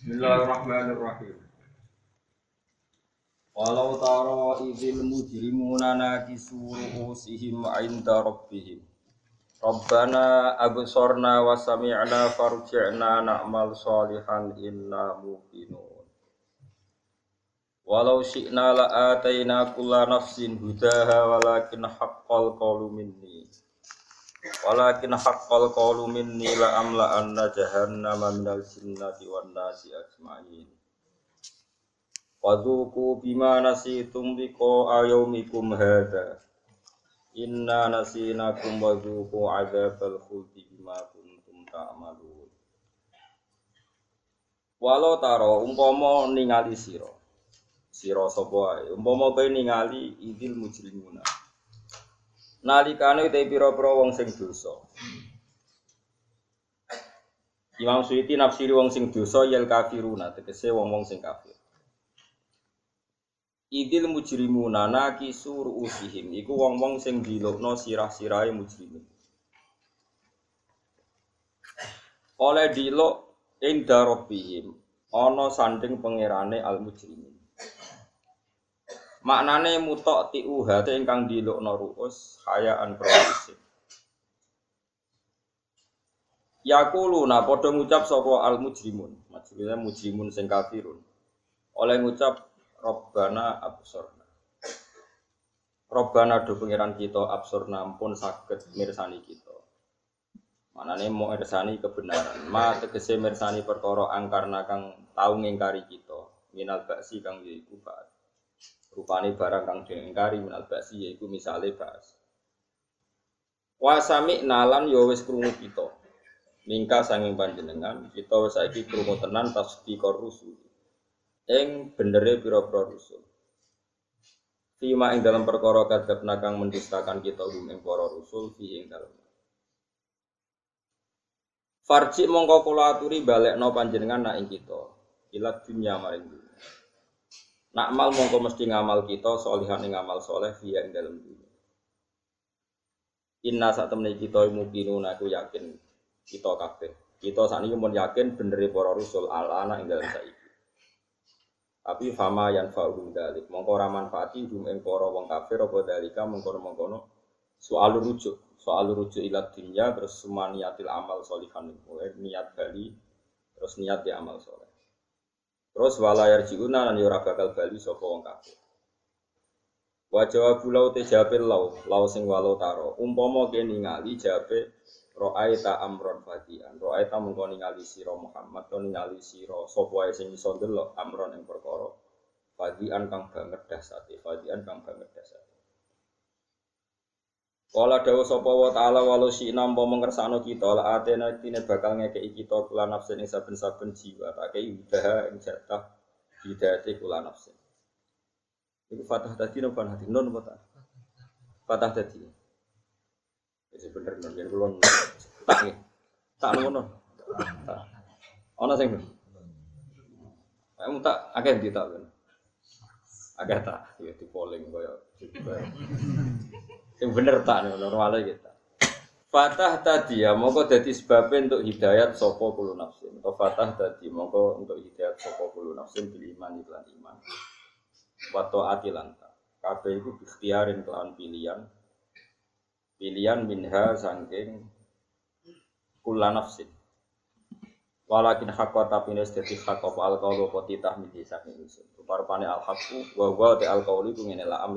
Bismillahirrahmanirrahim. Walau taro idil mujrimuna nakisu ru'usihim 'inda rabbihim. Rabbana absorna wa sami'na farji'na na'mal salihan inna muqinun. Walau syi'na la'ataina kulla nafsin hudaha walakin haqqal qawlu minni. Walakin haqqal qawlu minni la amla anna jahannama minal jinnati wan nasi ajma'in. Wadzuku bima nasitum liqa ayaumikum hadha. Inna nasinakum wadzuku adzabal khuldi bima kuntum ta'malun. Walau taro umpama ningali sira. Sira sapa wae. Umpama kowe ningali idil mujrimuna nalikane te pira-pira wong sing dosa. Imam Suyuti nafsiri wong sing dosa yel kafiruna tegese wong-wong sing kafir. Idil mujrimuna nakisu ru'usihim iku wong-wong sing dilukno sirah-sirahe mujrimin. Oleh diluk inda rabbihim ana sanding pangerane al mujrimin. Maknane mutok tiu hate ingkang dilukno ruus hayaan provisif. Yakuluna padha ngucap sapa al mujrimun, maksudnya mujrimun sing kafirun. Oleh ngucap Robbana absorna. Robbana do pangeran kita absorna pun saged mirsani kita. Manane mau mirsani kebenaran. Ma tegese mirsani perkara angkarna kang tau ngingkari kita. Minal baksi kang yaiku ba'at rupane barang kang diingkari minal basi yaiku misale bas wasami nalan ya wis krungu kita. Mingka sanging panjenengan kita wis saiki krungu tenan tasdiqor rusul. Ing benere pira-pira rusul. Fima ing dalam perkara kadap nakang mendustakan kita hum ing para rusul fi ing dalam. Farji mongko kula aturi balekno panjenengan nak ing kita. Ilat dunya maring Nak mal mongko mesti ngamal kita solihan ing ngamal soleh via ing dalam dunia. Inna saat temen kita mungkin aku yakin kita kabeh. Kita saat ini pun yakin bener para rusul ala anak ing dalam saiki. Tapi fama yang fa'um dalik. Mongko ora manfaati hum ing para wong kafir apa dalika mongko-mongkono soal rujuk. Soal rujuk ilat dunia terus semua niatil amal solihan. Mulai niat bali terus niat di amal soleh. Terus walayar jiuna lan yura bakal bali sapa wong kafir. Wa jawabu lau te jawabin lau, sing walau taro. Umpama ke ningali jawabe ro'aita amron fadian. Ro'aita mengko ningali sira Muhammad, to ningali sira sapa wae sing iso ndelok amron ing perkara. Fadian kang banget dasate, fadian kang banget dasate. Kala dawa sapa wa ta'ala walau si nampa mengersano kita la atena tine bakal ngekeki kita kula nafsin ing saben-saben jiwa. Tak kei udaha ing jatah hidayate kula nafsin. Iku fatah tadi nopo hati non tak? Fatah tadi. Wis bener non yen kula tak ngono. Ana sing Kamu tak. Akeh di tak Agak tak, ya di polling koyo yang bener tak nih normalnya kita. Fatah tadi ya, mongko jadi sebabnya untuk hidayat sopo kulu nafsin. Atau fatah tadi mongko untuk hidayat sopo kulu nafsin bil iman iklan iman. Wato atilanta. Kabeh itu ikhtiarin kelawan pilihan. Pilihan minha sangking kula nafsin. Walakin hakwa tapi nes dadi hak apa al qaulu apa titah midi saking ingsun. Rupa-rupane al haqqu wa wa te al ku ngene la am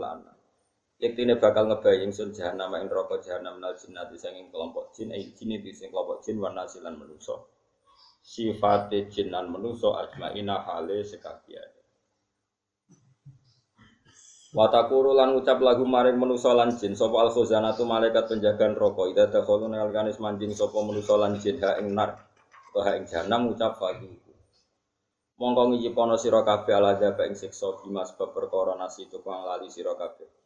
la Yektine bakal ngebayang sun jahanam ing neraka jahanam nal jinnati sanging kelompok jin ai jin itu sing kelompok jin wan nasilan manusa. Sifate jin lan manusa ajmaina hale sekabiane. Watakuru lan ucap lagu maring manusa lan jin sapa al khuzanatu malaikat penjaga neraka ida dakhulu nalkanis manjing sapa manusa lan jin ha ing nar ha ing jahanam ucap fadu. Mongko ngijipono sira kabeh ala ing siksa bima sebab perkara tukang lali sira kabeh.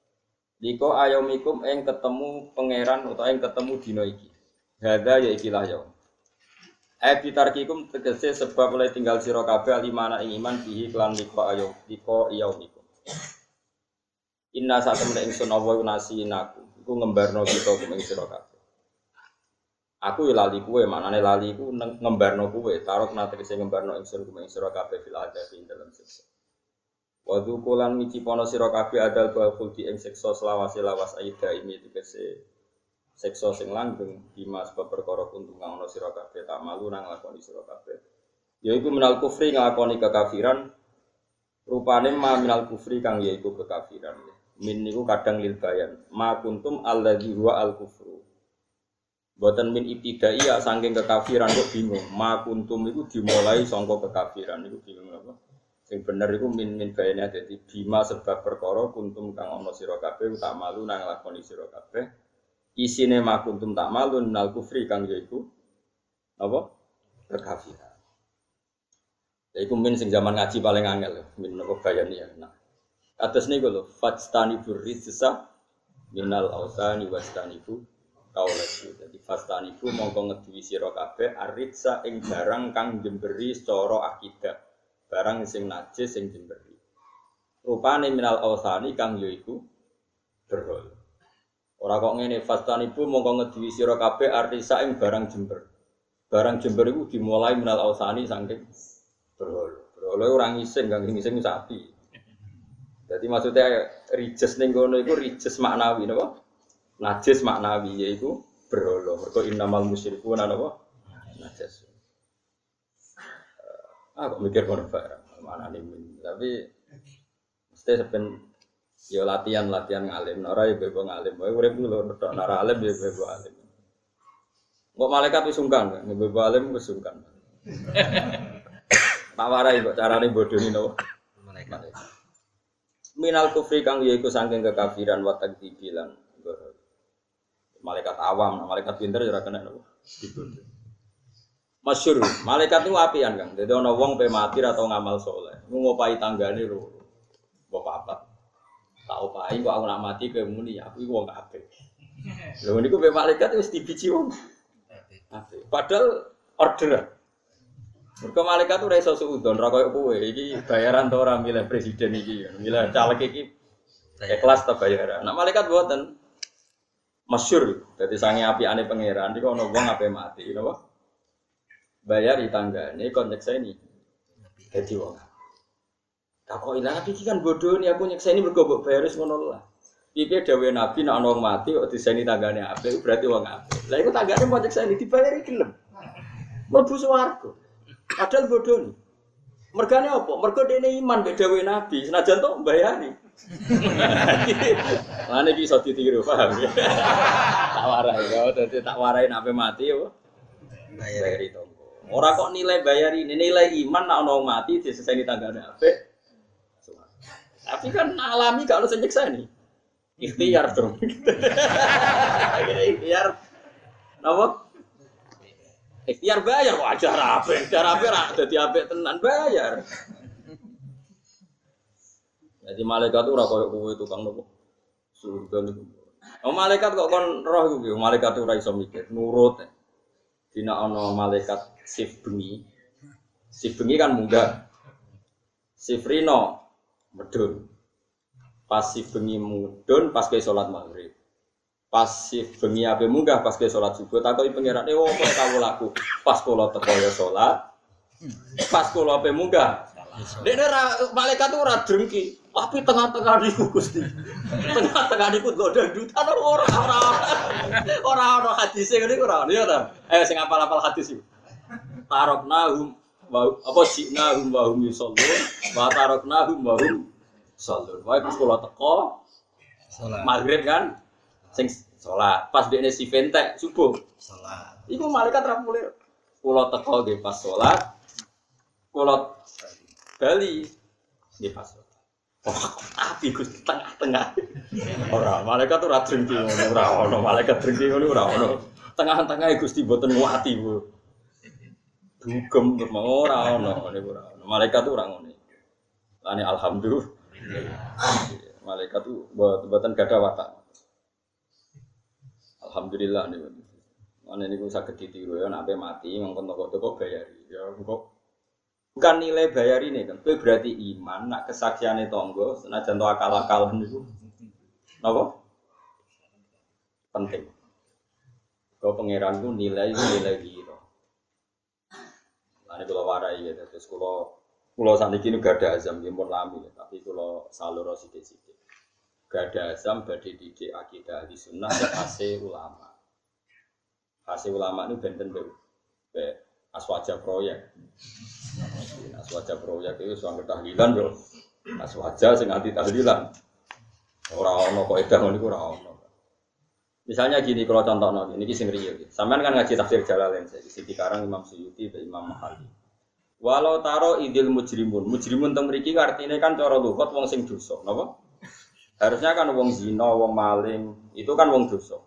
Liko ayomikum eng ketemu pangeran atau eng ketemu dino iki. Hada ya ikilah ya. Eh bitarkikum tegese sebab mulai tinggal sira kabeh alimana ing iman bihi kelan liko ayo liko yaumikum. Inna saat temen ingsun Allah nasi naku. Iku ngembarno kita kum ing kabeh. Aku ya lali kue, maknane lali ku ngembarno kue, tarok nate kese ngembarno ingsun kume ing sira kabeh fil adab ing dalam siksa. Wa dzukulan mici pono sira kabeh adal bal khuldi ing siksa selawase lawas aida ini tegese siksa sing langgeng bima sebab perkara kuntung kang ana sira tak malu nang lakoni sira kabeh. Yaiku minal kufri nglakoni kekafiran rupane ma minal kufri kang yaiku kekafiran. Min niku kadang lil bayan. Ma kuntum alladzi huwa al kufru. Boten min ibtidai ya saking kekafiran kok bingung. Ma kuntum iku dimulai sangka kekafiran iku bingung apa? Sing bener iku min min bayane dadi bima sebab perkara kuntum kang ana sira kabeh tak malu nang lakoni sira kabeh. Isine ma kuntum tak malu nal kufri kang yaiku apa? Kekafiran. Iku min sing zaman ngaji paling angel min apa bayane ya. Nah, atas niku lho fastani burrijsa minal ausani wastanibu kaulaku. Jadi fastanibu mongko ngeduwi sira kabeh aritsa ing barang kang jemberi secara akidah. Barang sing najis sing jemberi. Rupane minal ausani kang yaiku berhala. Ora kok ngene fastanibu mongko ngeduwi sira kabeh aritsa ing barang jember. Barang jember iku dimulai minal ausani saking berhala. Berhala ora ngising, kang ngising sapi. Jadi maksudnya rijes ning kono iku rijes maknawi napa? Najis maknawi yaiku berhala. Mergo innamal musyrikuna napa? Najis. Kok mikir kono barang. Mana nih. Tapi mesti sepen yo latihan latihan ngalim. Ora yo bebo ngalim. Wae urip lho tok nara alim yo bebo alim. Kok malaikat wis sungkan, kan? bebo alim wis sungkan. Tak warai kok carane bodoni napa? Malaikat. minal kufri kang yaiku saking kekafiran wa takdzibilan malaikat awam malaikat pinter ya ora kena nopo dibodoh masyhur malaikat itu apian kang. Dadi ana wong pe mati atau ngamal soleh ku ngopahi tanggane lho. Mbok papat. Tak opahi kok aku nak mati ke muni. Aku iku wong apik lho niku pe malaikat wis dibiji wong. Padahal orderan Mereka malaikat tuh reso suudon, ra koyo kowe. Iki bayaran to ora milih presiden iki, milih caleg iki. Ikhlas ta bayaran. Nah malaikat buatan masyur, jadi sange api ane pangeran, di kono wong ape mati, napa? Bayar di tangga, ini kon nyeksa ini, jadi wong. Tak kok ilang iki kan bodoh nih aku nyeksa ini bayar wis ngono lah. Piye dawuhe Nabi nek ana mati kok diseni tanggane apik berarti wong apik. Lah iku tanggane mau nyeksa ini dibayari gelem. Mlebu swarga. Padahal bodoh nih. Mergane apa? Mergo dene iman mbek dawuhe Nabi, senajan tok mbayani. Lah niki iso ditiru, paham ya? tak warai ya, dadi tak warai nek ape mati ya. Bayar. Bayari tonggo. Ora kok nilai bayari, nilai iman nek ana wong mati diseseni tanggane apik. Tapi kan alami gak ono sing nyeksa nih. Ikhtiar dong. Ikhtiar. Napa? Ikhtiar bayar wajar apa? Ikhtiar apa ra dadi apik tenan bayar. Jadi malaikat itu ora koyo kowe tukang nopo. Surga niku. Oh malaikat kok kon roh piye? Malaikat itu ora iso mikir, nurut. Dina ana malaikat sif bengi. Sif bengi kan munggah. Sif rino medun. Pas sif bengi mudun pas ke salat maghrib. Pas sif bengi ape munggah pas ke salat subuh takoki pangeran, "Eh opo kamu laku?" Pas kula teko ya salat. Pas kula ape munggah. Dene ra malaikat ora drengki, tapi tengah-tengah niku Gusti. Tengah-tengah niku kok dangdutan ora ora ora ora hadis ngene iku ora. Ya ta? Eh sing apal-apal hadis iku. Taroknahum wa apa siknahum wa hum yusallun wa taroknahum wa hum yusallun. Wae pas kula teko Salat. maghrib kan sing salat. Pas dekne si ventek subuh. Salat. Iku malaikat ra mulih. Kula teko nggih pas salat. Kula bali nggih pas salat. Wah, api Gusti tengah-tengah. Ora, malaikat ora drengki ngono, ora ono malaikat drengki ngono ora ono. Tengah-tengah Gusti boten nguati, Bu. Dugem terus mau ora ono, niku ora ono. Malaikat tuh ora ngono. Lane alhamdulillah. Malaikat tuh boten gadah watak. Alhamdulillah niku. Mana niku saged ditiru ya ape mati mongkon toko-toko bayari. Ya kok bukan nilai bayar ini kan. Itu berarti iman, nak kesaksiannya tonggo, senajan to akal-akalan itu. Apa? Penting. Kau pangeran ku nilai nilai kira. Lalu kalau warai gitu, terus kalau kalau saat ini gak ada azam, ya pun lami, ya. tapi kalau salur sidik-sidik. Gak ada azam, badai didik akidah di sunnah, hasil ulama. Hasil ulama ini benten be, be aswaja proyek. Aswaja proyek itu suami tahlilan yo. Aswaja sing anti tahlilan. Orang ono kok edah ngono iku ora ono. Misalnya gini kalau contoh no, ini sing riyo. Sampean kan ngaji tafsir Jalalain saya di Karang Imam Suyuti dan Imam Mahali. Walau taro idil mujrimun, mujrimun teng mriki artinya kan cara lugat wong sing dosa, napa? Harusnya kan wong zina, wong maling, itu kan wong dosa.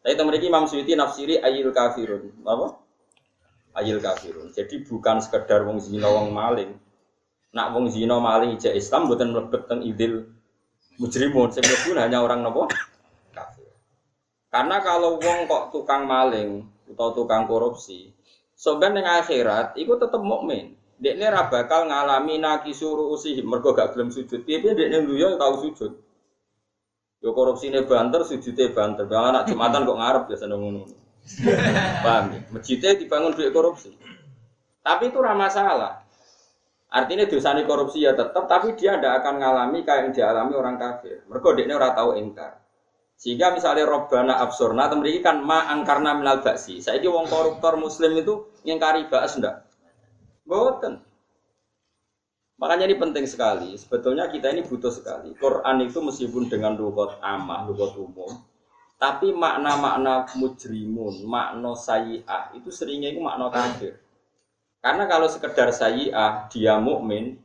Tapi teng mriki Imam Suyuti nafsiri ayil kafirun, napa? Ayil kafirun. Jadi bukan sekedar wong zina, wong maling. Nak wong zina maling ijek Islam mboten mlebet teng idil mujrimun, sing hanya orang napa? Kafir. Karena kalau wong kok tukang maling atau tukang korupsi, sebenarnya yang akhirat itu tetap mukmin. Dia ini bakal ngalami naki suruh usih mergo gak gelem sujud. Piye dia ini dulu ya tahu sujud. Yo korupsi ini banter, sujudnya banter. Bang anak jumatan kok ngarep biasa ngono. Paham ya? Masjidnya dibangun duit korupsi. Tapi itu ramah salah. Artinya dosa ini korupsi ya tetap, tapi dia tidak akan ngalami kayak yang dialami orang kafir. Mereka dia ora tahu ingkar. Sehingga misalnya Robbana absurna, temriki kan ma angkarna minal baksi. Saya wong koruptor muslim itu ngingkari baks ndak? Boten. Makanya ini penting sekali. Sebetulnya kita ini butuh sekali. Quran itu meskipun dengan lugat amah, lugat umum, tapi makna-makna mujrimun, makna sayi'ah itu seringnya itu makna kafir. Karena kalau sekedar sayi'ah dia mukmin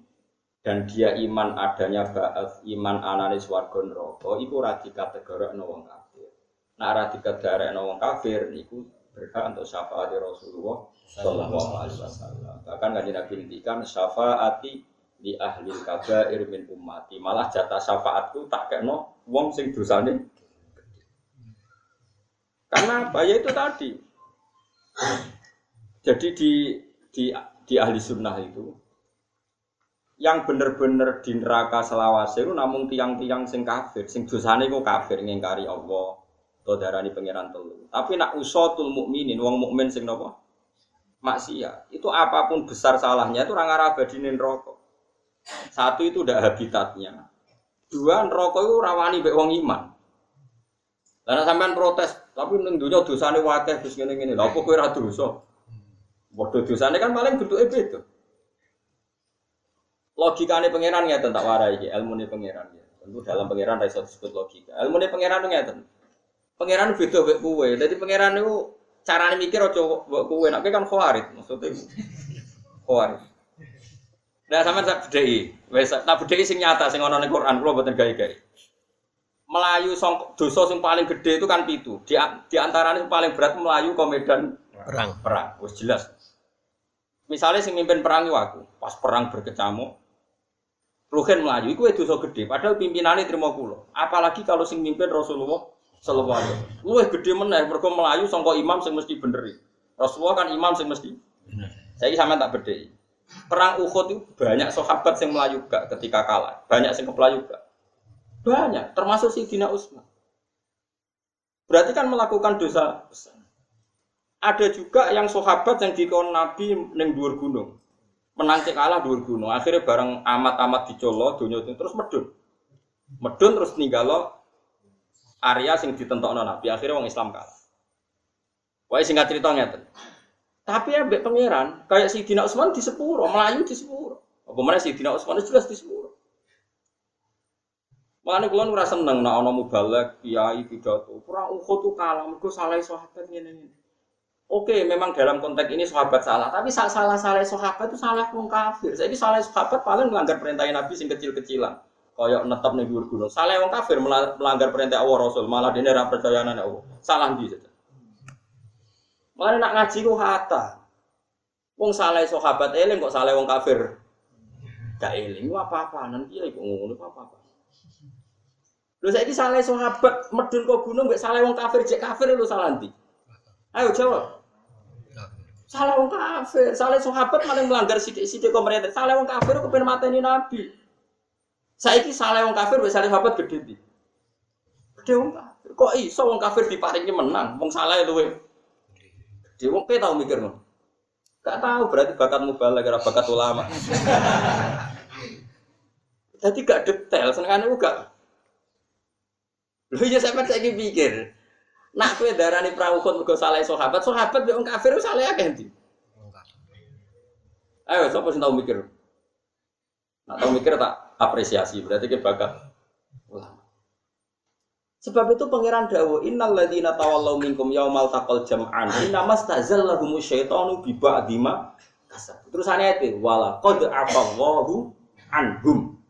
dan dia iman adanya iman ananis warga neraka, itu radika kategori wong kafir. Nah radika kategori wong kafir itu berhak untuk syafaat Rasulullah Sallallahu Alaihi Wasallam. Bahkan kan Nabi ngendikan syafaati di ahli kabair min ummati. Malah jatah syafaatku tak kena wong sing dosane. Karena apa? Ya itu tadi. Jadi di di di ahli sunnah itu yang bener-bener di neraka selawase itu namun tiang-tiang sing kafir, sing dosane kok kafir ngingkari Allah, atau darani pangeran telu. Tapi nak usatul mukminin, wong mukmin sing nopo? Maksiat. Itu apa pun besar salahnya itu orang abadi rokok. Satu itu udah habitatnya. Dua rokok itu rawani mbek wong iman. Karena sampean protes, tapi ning donya dosane wakeh terus ngene-ngene. Lha apa kowe ora dosa? Padha dosane kan paling bentuke beda. Logikane pangeran ngeten tak warai iki, ilmune pangeran ya. Tentu dalam pangeran ra iso disebut logika. Ilmune pangeran ngeten. Pangeran beda mek kowe. Dadi pangeran niku carane mikir aja mbok kowe nek kan khawarit maksudnya. Khawarit. Nah sampean tak bedheki. Wis tak sing nyata sing ana ning Quran kula mboten gawe-gawe. Melayu song, dosa sing paling gede itu kan pitu. Di, di antaranya yang paling berat Melayu ke medan Perang. perang. Wis jelas. Misalnya sing mimpin perang itu aku, pas perang berkecamuk, Ruhen Melayu itu dosa gede, padahal pimpinannya terima kulo. Apalagi kalau sing mimpin Rasulullah Sallallahu Alaihi Wasallam. Luwih gede meneh, mereka Melayu sangka imam sing mesti bener. Rasulullah kan imam sing mesti. Saya sama tak bedai. Perang Uhud itu banyak sahabat yang Melayu gak ketika kalah, banyak yang kepelayu gak. Banyak, termasuk si Dina Usman. Berarti kan melakukan dosa besar. Ada juga yang sahabat yang dikon Nabi neng dhuwur gunung. Menang cek kalah dhuwur gunung. Akhirnya bareng amat-amat dicolo dunia itu terus medun. Medun terus ninggalo area sing ditentokno Nabi. Akhirnya wong Islam kalah. Wah singkat cerita ngeten. Tapi ya pangeran kayak si Dina Usman di sepuro, Melayu di sepuro. Apa mana si Dina Usman jelas di sepuro. Makanya kula ora seneng nek ana mubalek, kiai pidato. Perang Uhud tuh kalah mergo salah sahabat ngene-ngene. Oke, memang dalam konteks ini sahabat salah, tapi salah salah sahabat itu salah wong kafir. Jadi salah sahabat paling melanggar perintah Nabi sing kecil-kecilan. Kayak netap ning dhuwur gunung. Salah wong kafir melanggar perintah Allah Rasul, malah dene ora percaya nang Allah. Salah ndi saja. Makanya nak ngaji ku hata. Wong salah sahabat eling kok salah wong kafir. Gak eling apa-apa nanti ya iku ngono apa-apa. Lho saiki salah sahabat medun kok gunung mbek salah wong kafir jek kafir lho salah ndi? Ayo jawab. Salah wong kafir, salah sahabat malah melanggar sidik-sidik pemerintah. Salah wong kafir kok pengen mateni nabi. Saiki salah wong kafir mbek salah sahabat gede ndi? Gede wong kafir. Kok iso wong kafir diparingi menang, wong salah luwe Gede wong kowe tau mikir ngono. Gak tahu berarti bakat mubalak bakat ulama. Jadi gak detail, senengane ku gak. Lho ya sampean saiki pikir. Nak kowe darani perahu khut mergo salah sahabat, sahabat yo wong kafir salah akeh ndi? Enggak. Ayo sapa sing tau mikir? Nak tau mikir tak apresiasi, berarti ke bakat ulama. Sebab itu pangeran dawo innal ladzina tawallaw minkum yaumal taqal jam'an innamas tazallahumu syaitanu bi ba'dima kasab. Terus ayat itu wala qad afallahu anhum.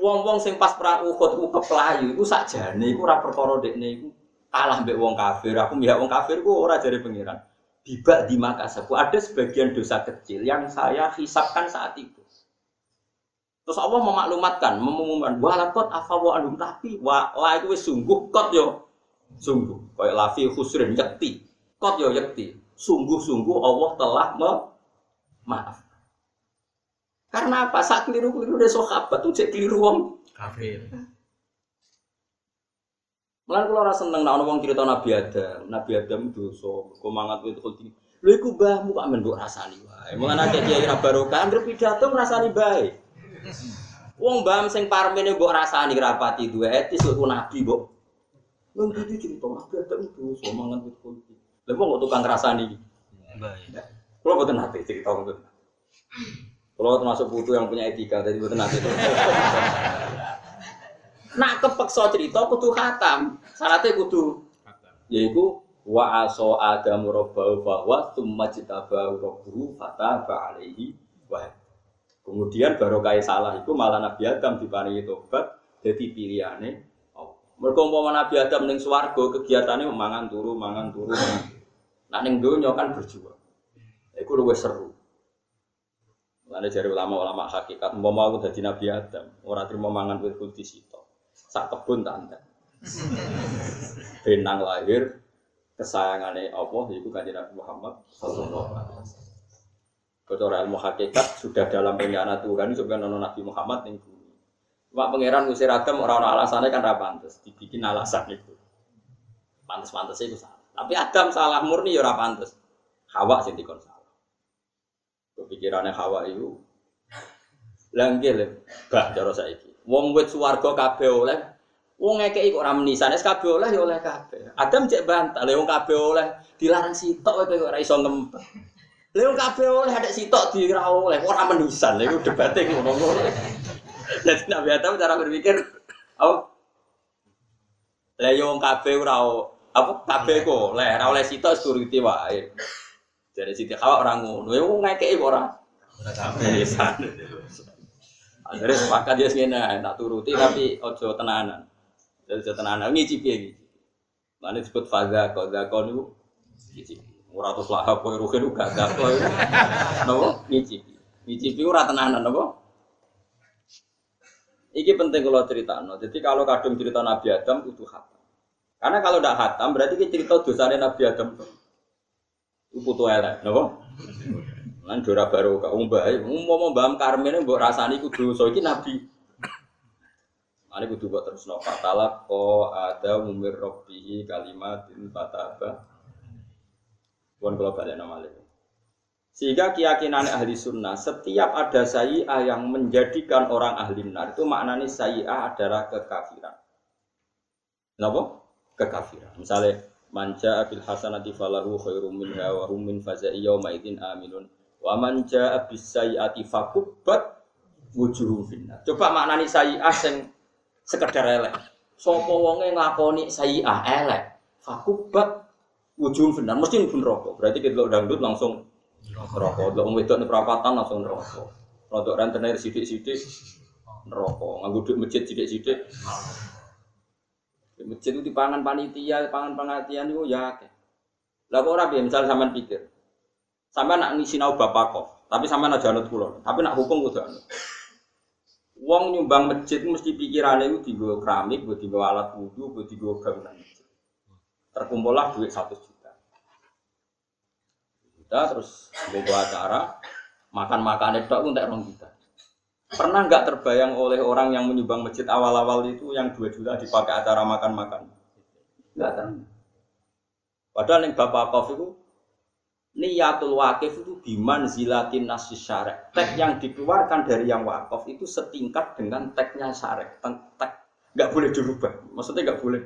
Wong-wong sing pas perang Uhud ku keplayu iku sakjane iku ora perkara dekne iku kalah mbek wong kafir. Aku mihak wong kafir ku ora jare pangeran. Biba di makasaku ada sebagian dosa kecil yang saya hisapkan saat itu. Terus Allah memaklumatkan, mengumumkan, walakot afawa anhum tapi wa la itu sungguh kot yo sungguh kayak lafi khusrin yakti kot yo yakti sungguh-sungguh Allah telah me maaf. Karena apa? Saat keliru-keliru dari sahabat tuh cek keliru wong. Kafir. Mulane kula ora seneng nek ana wong cerita Nabi Adam. Nabi Adam dosa, kok mangat wit khuldi. Lha iku mbahmu kok mbok rasani wae. Mulane akeh kiai ra barokah anggere pidato ngrasani bae. Wong mbam sing parmene mbok rasani rapati duwe etis kok nabi mbok. Wong iki cerita Nabi Adam dosa mangat wit khuldi. Lha kok tukang ngrasani iki? Baik. Kalau betul nanti cerita betul. Kalau termasuk putu yang punya etika, jadi betul nanti. Nak kepeksa cerita kudu khatam. Syaratnya kudu yaiku wa aso adamu rabbahu bahwa summa jitabahu rabbuhu fataba alaihi wa Kemudian baru kaya salah itu malah Nabi Adam diparingi tobat jadi pilihane Allah. Mergo umpama Nabi Adam ning swarga kegiatannya mangan turu mangan turu. Nah ning donya kan berjuang. Iku luwih seru. Lalu dari ulama-ulama hakikat, mau mau dadi Nabi Adam, ora terima mangan wit kulti sito, sak kebun tanda. Benang lahir, kesayangannya Allah, itu kanjeng Nabi Muhammad Sallallahu Alaihi Wasallam. Ilmu hakikat sudah dalam rencana Tuhan, sebenarnya nono Nabi Muhammad yang bumi. Cuma pangeran ngusir Adam orang-orang alasannya kan rapantes, dibikin alasan itu. Pantes-pantes itu salah. Tapi Adam salah murni ya rapantes. Hawa sing dikon salah. Kepikirannya Hawa itu Langgil, bah cara saiki. Wong wit swarga kabeh oleh Wong ngekeki kok ora menisan, wis kabeh oleh ya oleh kabeh. Adam cek bantah, lha wong kabeh oleh dilarang sitok kowe ora iso ngempet. Lha oleh ada sitok di ora oleh, ora menisan. Lha iku debate ngono-ngono. Jadi Nabi Adam cara berpikir, oh, lha yo wong kabeh ora apa kabeh kok oleh, ora oleh sitok suriti wae. Jadi Siti Hawa orang ngono, ya wong ngekeki kok ora Udah kafir. menisan. Akhirnya sepakat dia segini, tak turuti tapi ojo tenanan. Ojo tenanan, ngicipi ya ngicipi. Mana disebut faza, kau zakon itu ngicipi. Murah tuh lahap, kau rugi itu gak zakon itu. Nopo ngicipi. Ngicipi ora tenanan, nopo. Iki penting kalau cerita, no. Jadi kalau kadung cerita Nabi Adam itu hatam. Karena kalau tidak hatam berarti kita cerita dosanya Nabi Adam. Itu putu elek, nopo. Lan dora baru kak umbah, mau mbam karmen mbok rasani kudu dosa iki nabi. Ane kudu buat terus no fatala ko ada mumir robbihi kalimatin fataba. Bukan kalau balik nama. Sehingga keyakinan ahli sunnah, setiap ada sayi'ah yang menjadikan orang ahli nar itu maknanya sayi'ah adalah kekafiran. Kenapa? Kekafiran. Misalnya manja abil hasanati falahu khairum minha wa hum min fazai yawma idzin aminun wa man jaa bis sayyiati fakubbat wujuhum finnar. Coba maknani sayyi'ah sing sekedar elek. Sapa wonge nglakoni sayyi'ah elek, fakubbat wujuhum finnar mesti mlebu neraka. Berarti kita dangdut langsung neraka. Delok wong wedok langsung neraka. Rodok rentenir sithik-sithik neraka. Nganggo duit masjid sithik-sithik. Di masjid itu dipangan panitia, pangan pengertian itu ya akeh. Lah kok ora piye pikir. Sampean nak ngisinau bapak kok, tapi sampean aja anut kula. Tapi nak hukum kudu anut. Wong nyumbang masjid mesti pikirane itu digo keramik, buat digo alat wudhu, buat digo bangunan masjid. Terkumpullah duit satu juta. Kita terus bawa acara makan-makan itu untuk orang kita. Pernah nggak terbayang oleh orang yang menyumbang masjid awal-awal itu yang 2 juta dipakai acara makan-makan? Nggak kan? Padahal yang Bapak Kof itu niatul wakif itu biman zilatin nasis syarek. Tek yang dikeluarkan dari yang wakaf itu setingkat dengan teknya syarek. Tek nggak boleh dirubah. Maksudnya nggak boleh.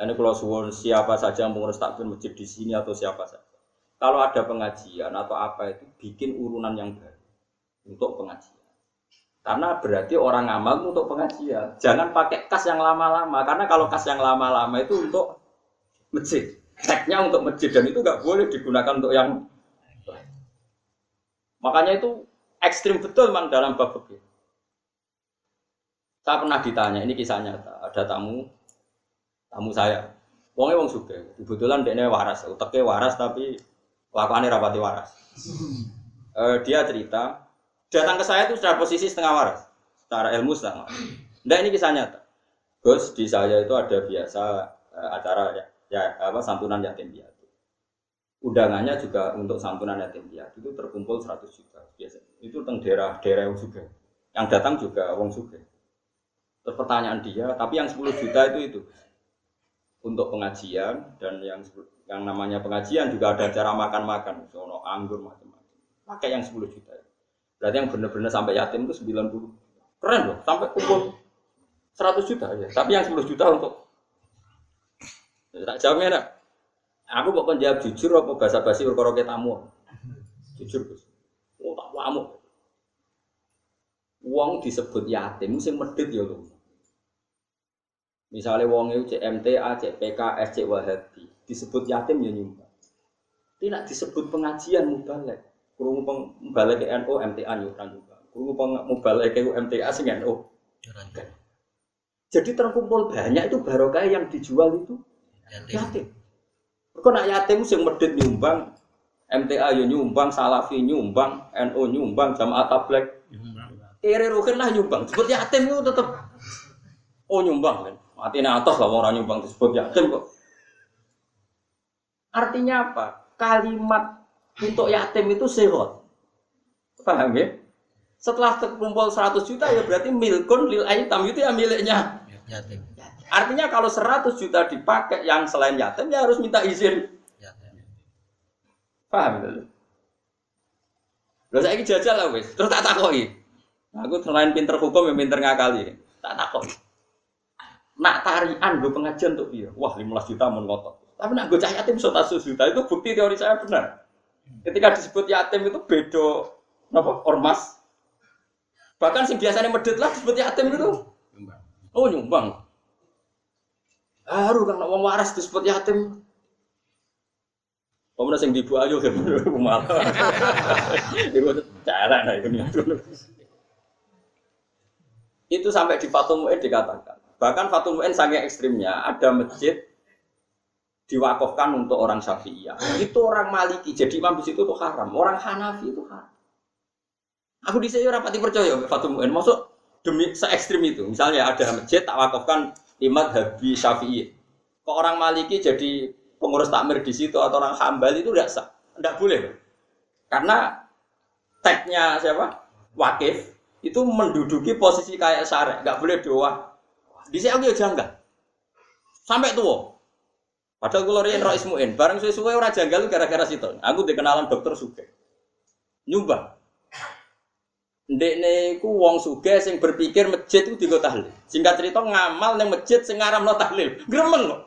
Ini kalau suwon siapa saja yang mengurus takbir masjid di sini atau siapa saja. Kalau ada pengajian atau apa itu bikin urunan yang baru untuk pengajian. Karena berarti orang amal itu untuk pengajian. Jangan pakai kas yang lama-lama. Karena kalau kas yang lama-lama itu untuk masjid. Teknya untuk masjid dan itu nggak boleh digunakan untuk yang. Makanya itu ekstrim betul memang dalam bab fikih. Saya pernah ditanya, ini kisah nyata. Ada tamu, tamu saya. Wongnya wong suka. Kebetulan dia waras, uteknya waras tapi lakukannya rapati waras. Eh, dia cerita, datang ke saya itu sudah posisi setengah waras, secara ilmu setengah waras. Nah ini kisah nyata. Gus di saya itu ada biasa eh, acara ya, ya apa santunan yatim piatu. Undangannya juga untuk santunan yatim piatu itu terkumpul 100 juta biasa. Itu tentang daerah-daerah yang juga. Yang datang juga wong juga. Terus pertanyaan dia, tapi yang 10 juta itu itu untuk pengajian dan yang yang namanya pengajian juga ada acara makan-makan, sono anggur macam-macam. Pakai yang 10 juta. Berarti yang benar-benar sampai yatim itu 90. Keren loh, sampai kumpul 100 juta ya. Tapi yang 10 juta untuk Ya, tak jawabnya nak. Aku kok jawab jujur apa bahasa basi perkara tamu. Jujur Gus. Oh tak wamu. Uang disebut yatim sing medit ya lho. Misalnya wong itu CMTA, CPK, SC Wahabi, disebut yatim ya nyumbang. Tidak disebut pengajian mubalek. Kurung mubalek ke NU, MTA nyumbang juga. Kurung mubalek ke MTA sing NU. Jadi terkumpul banyak itu barokah yang dijual itu yatim. Kok nak yatim sing medit nyumbang, MTA yo nyumbang, Salafi nyumbang, NU nyumbang, Jamaah Tabligh. Kere rukin lah nyumbang. Disebut yatim itu tetap oh nyumbang kan. Mati atas lah orang nyumbang disebut yatim kok. Artinya apa? Kalimat untuk yatim itu sehat. Paham ya? Setelah terkumpul 100 juta ya berarti milkun lil aitam itu ya miliknya Yatim. Artinya kalau 100 juta dipakai yang selain yatim ya harus minta izin. Yatim. Paham? Lalu saya jajal lah wis, terus tak takoi. Aku selain pinter hukum ya pinter ngakali. Tak takoi. Nak tarian gue pengajian tuh iya. Wah 15 juta mau ngotot. Tapi nak gue cah yatim 100 juta itu bukti teori saya benar. Ketika disebut yatim itu bedo apa ormas. Bahkan sing biasanya medit lah disebut yatim itu. Oh nyumbang. Haru kan wong waras disebut yatim. Pemenang sing dibu ayo malah. Iku cara nah itu Itu sampai di Fatul Mu'in dikatakan. Bahkan Fatul Mu'in sangat ekstrimnya ada masjid diwakafkan untuk orang Syafi'iyah. Itu orang Maliki, jadi imam di situ itu haram. Orang Hanafi itu haram. Aku di sini rapati percaya Fatul Mu'in. Masuk demi se ekstrim itu. Misalnya ada masjid tak wakafkan imam Habi Syafi'i. Kok orang Maliki jadi pengurus takmir di situ atau orang Hambal itu tidak sah, tidak boleh. Karena tagnya siapa? Wakif itu menduduki posisi kayak syarek, nggak boleh doa. Di sini aku ya janggal. Sampai tua. Padahal kalau rian roh ismuin, bareng sesuai orang janggal gara-gara situ. Aku dikenalan dokter suge. Nyumbang. Ndek ku wong suge sing berpikir masjid itu digo tahlil. Singkat cerita ngamal nang masjid sing ngaramno tahlil. Gremeng kok.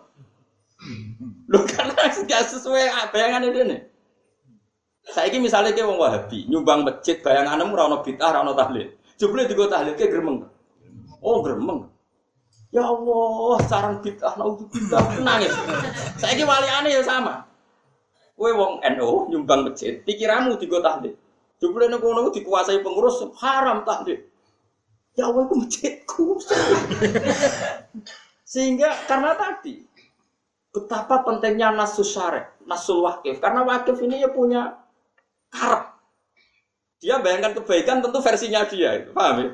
Lho karena gak sesuai bayangan ini. Saiki misalnya kayak wong Wahabi nyumbang masjid bayanganmu ora ono bid'ah ora ono tahlil. Jebule digo tahlil ke gremeng. Oh gremeng. Ya Allah, sarang bid'ah naudzubillah nangis. Saiki waliane ya sama. Kowe wong NU nyumbang masjid, pikiranmu digo tahlil. Jebule nek ngono dikuasai pengurus haram tahlil. Ya Allah itu masjidku. Sehingga karena tadi betapa pentingnya nasus syarek, nasul wakif. Karena wakif ini ya punya karep. Dia bayangkan kebaikan tentu versinya dia, paham ya?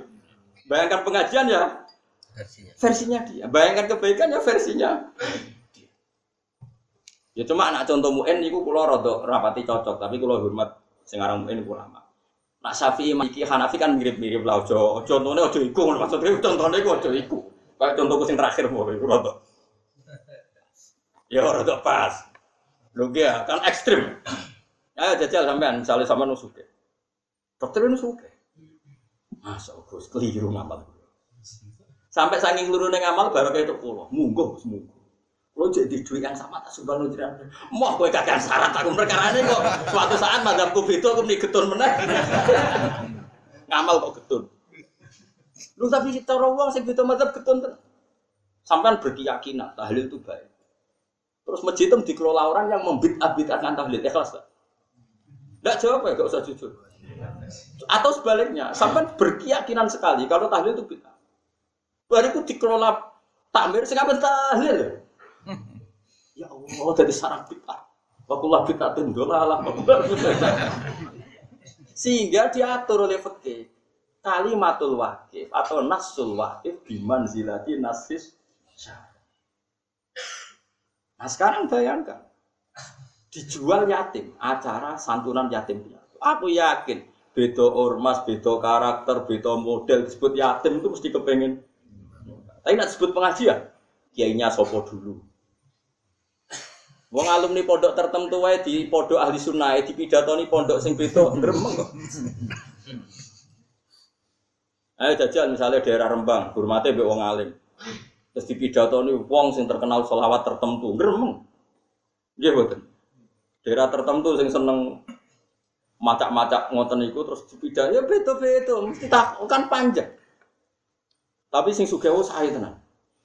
Bayangkan pengajian ya Versinya. versinya dia. Bayangkan kebaikan ya versinya. Ya cuma anak contoh mu'en itu kulo rada rapati cocok, tapi kulo hormat sing aran mu'en lama. Nak Syafi'i Maliki Hanafi kan mirip-mirip lah ojo contohnya ojo iku maksudnya contohnya iku ojo iku. Kayak contohku sing terakhir mau iku rada. Ya rada pas. Lho ya, kan ekstrim. Ayo jajal sampean, misalnya sama nusuke. Dokter nusuke. Masa Gus keliru ngamal. Sampai saking keluru neng amal baru kayak itu pulau. Munggo, munggo. Lo jadi duit yang sama tak sumpah lo jiran. Mau gue kagak syarat aku perkara ini kok. Suatu saat madamku itu aku nih getun meneh. Ngamal kok getun. Lu tapi kita rawang sing beda madhab getun. Sampai berkeyakinan tahlil itu baik. Terus masjid itu dikelola orang yang membit abitkan tahlil. Ikhlas tak? Tidak jawab ya, gak usah jujur. Atau sebaliknya, sampai berkeyakinan sekali kalau tahlil itu bid'ah. Bariku dikelola takmir, sekarang tahlil. Ya Allah, dari sarang bid'ah. Wakullah bid'ah tendolalah. Sehingga diatur oleh fikih kalimatul wakif atau nasul wakif biman zilati nasis Nah sekarang bayangkan dijual yatim acara santunan yatim piatu. Aku yakin beda ormas, beda karakter, beda model disebut yatim itu mesti kepengen. Tapi nak disebut pengajian, kiainya sopo dulu. Wong alumni pondok tertentu wae di pondok ahli sunnah di pidatoni pondok sing beda gremeng kok. Ayo jajal misalnya daerah Rembang, hormate mbek wong alim. Terus di pidatoni wong sing terkenal selawat tertentu, gremeng. Nggih mboten. Daerah tertentu sing seneng macak-macak ngoten iku terus dipidat ya beda-beda, mesti tak kan panjang. Tapi sing sugih saya tenan.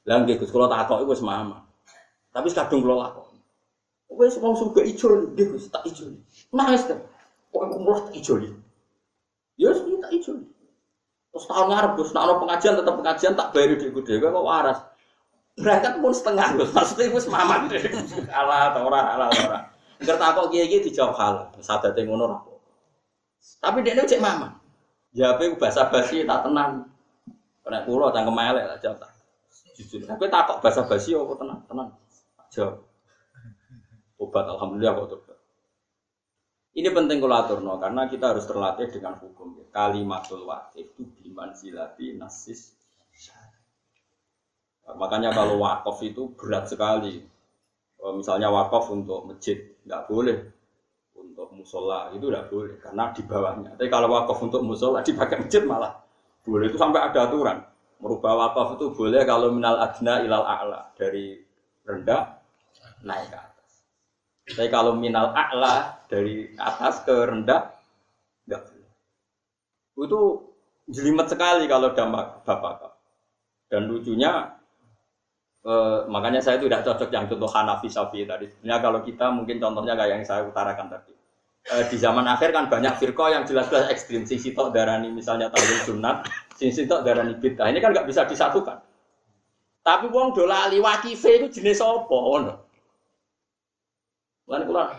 Lah nggih Gus kula takok iku wis mama. Tapi kadung kula lakon. Wes wong suka ijo nggih Gus, tak ijo. Nangis kan. Kok umroh tak ijo. Ya wis tak ijo. Terus tahun ngarep Gus, nek ana pengajian tetap pengajian tak bayar dhekku dhewe kok waras. Berangkat pun setengah Gus, maksudnya wis mamang Alah ta ora, alah ora. Ngerti takok kiye-kiye dijawab halal, sadate ngono ora. Tapi dia cek mama. Jawabe bahasa basi tak tenang. Nek kula cangkem elek lah jawab. Jujur. Tapi takok bahasa basi apa tenang, tenang. Jawab. Obat alhamdulillah kok tobat. Ini penting kalau aturno karena kita harus terlatih dengan hukum. Kalimatul wakif itu biman silati nasis. Makanya kalau wakaf itu berat sekali. Misalnya wakaf untuk masjid nggak boleh, untuk musola itu nggak boleh karena di bawahnya. Tapi kalau wakaf untuk musola dipakai masjid malah boleh itu sampai ada aturan. Merubah wakaf itu boleh kalau minal adna ilal a'la dari rendah naik ke tapi kalau minal a'la dari atas ke rendah enggak boleh. Itu jelimet sekali kalau dampak bapak. Dan lucunya eh, makanya saya tidak cocok yang contoh Hanafi Safi tadi. Sebenarnya kalau kita mungkin contohnya kayak yang saya utarakan tadi. Eh, di zaman akhir kan banyak firqa yang jelas-jelas ekstrim. Sisi tok darani misalnya tahlil sunat, sisi tok darani bid'ah. Ini kan nggak bisa disatukan. Tapi wong dola ali wakife itu jenis apa? Ono. Lan kula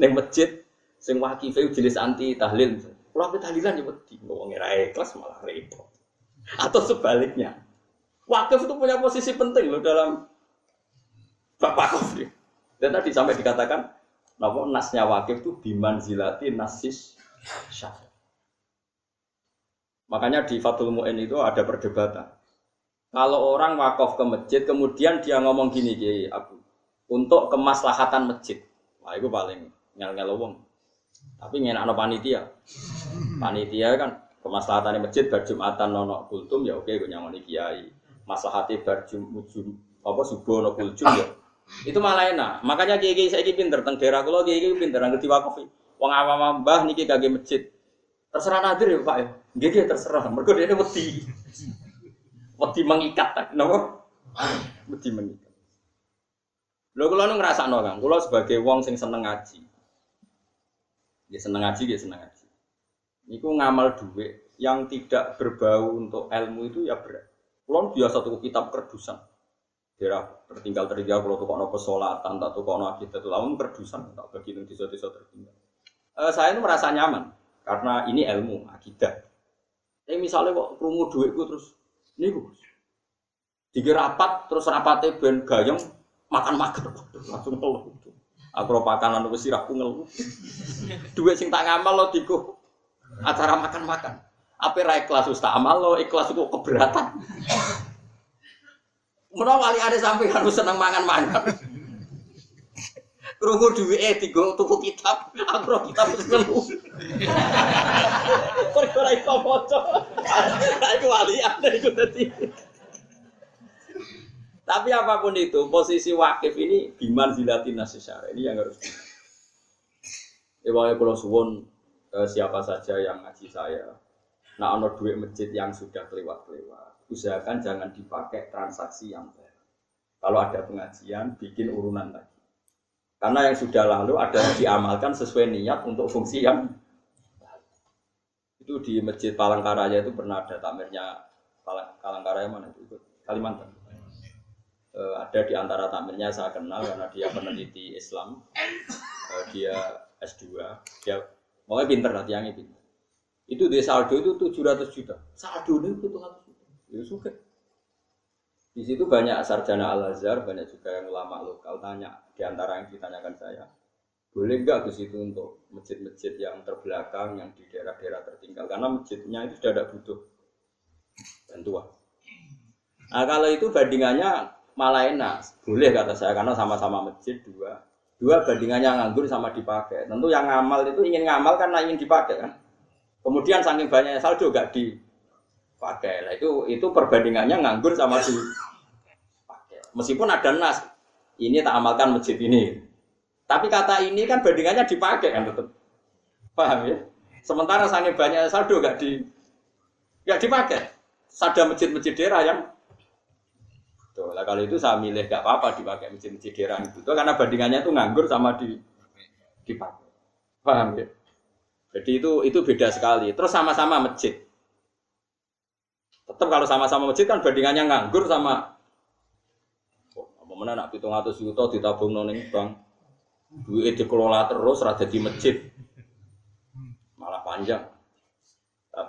ning masjid sing wakife jenis anti tahlil. Kula pe tahlilan ya wedi wong ora ikhlas malah repot. Atau sebaliknya. Wakif itu punya posisi penting loh dalam Bapak Kofri. Dan tadi sampai dikatakan, nama nasnya wakif itu biman zilati nasis syah. Makanya di Fatul Mu'in itu ada perdebatan. Kalau orang wakaf ke masjid, kemudian dia ngomong gini, Kiai Abu, untuk kemaslahatan masjid. Wah, itu paling ngel-ngel wong. Tapi ngenak panitia. Panitia kan kemaslahatan masjid berjumatan nono kultum ya oke gue nyamoni kiai. Maslahati ujum apa subuh nono kultum ya. Itu malah enak. Makanya kiai kiai saya pinter tentang daerah kulo kiai kiai pinter ngerti wakaf. Wong awam mbah niki kagak masjid. Terserah nadir ya Pak ya. Nggih terserah. Mergo dia wedi. Wedi mengikat tak napa? Wedi mengikat. Lho kula nu ngrasakno Kang, kula sebagai wong sing seneng ngaji. Ya seneng ngaji, ya seneng ngaji. Niku ngamal duit yang tidak berbau untuk ilmu itu ya berat. Kula biasa tuku kitab kerdusan. Daerah tertinggal tertinggal kalau tuh kono pesolatan, tak tuh kono akidah itu lamun kerdusan, tak bagi nang desa-desa tertinggal. Eh, saya itu merasa nyaman karena ini ilmu akidah. Tapi misalnya kok krungu duitku terus niku tiga rapat terus rapatnya ben gayeng makan-makan langsung ngeluh. Aku pakanan wis sirahku ngeluh. Duit sing tak ngamal lo diku acara makan-makan. Apa ra ikhlas ustaz amal lo ikhlas kok keberatan. Menawa kali ada sampai harus seneng mangan-mangan. Krungu duwike digo tuku kitab, aku kitab nemu. Perkara ora iso maca. Lah iku walian iku dadi. Tapi apa pun itu, posisi wakif ini biman zilatin nasisara ini yang harus. Pokoknya kalau suwon eh, siapa saja yang ngaji saya, nah ono duit masjid yang sudah kelewat-kelewat, usahakan jangan dipakai transaksi yang baru. Kalau ada pengajian, bikin urunan lagi. Karena yang sudah lalu ada yang diamalkan sesuai niat untuk fungsi yang itu di masjid Palangkaraya itu pernah ada tamirnya Palang, Palangkaraya mana itu? Kalimantan. Eh, ada di antara tamirnya saya kenal karena dia peneliti Islam, Eh, dia S2, dia pokoknya pinter lah tiangnya pinter. Itu di saldo itu 700 juta. Saldo itu 700 Itu suka. Di situ banyak sarjana Al Azhar, banyak juga yang ulama lokal tanya di antara yang ditanyakan saya, boleh nggak ke situ untuk masjid-masjid yang terbelakang, yang di daerah-daerah tertinggal? Karena masjidnya itu sudah tidak butuh bantuan. Nah kalau itu bandingannya malah enak, boleh kata saya karena sama-sama masjid dua, dua bandingannya nganggur sama dipakai. Tentu yang ngamal itu ingin ngamal karena ingin dipakai kan. Kemudian saking banyaknya saldo gak dipakai. Lah itu itu perbandingannya nganggur sama dipakai. Meskipun ada nas, ini tak amalkan masjid ini. Tapi kata ini kan bandingannya dipakai kan tetap. Paham ya? Sementara saking banyaknya saldo gak di gak dipakai. Ada masjid-masjid daerah yang Tuh, lah kalau itu saya milih gak apa-apa dipakai masjid-masjid daerah itu. Tuh, karena bandingannya itu nganggur sama di dipakai. Paham ya? Jadi itu itu beda sekali. Terus sama-sama masjid. Tetap kalau sama-sama masjid kan bandingannya nganggur sama oh, apa mana nak pitung atus juta ditabung noning bank. Duit dikelola terus rada di masjid. Malah panjang.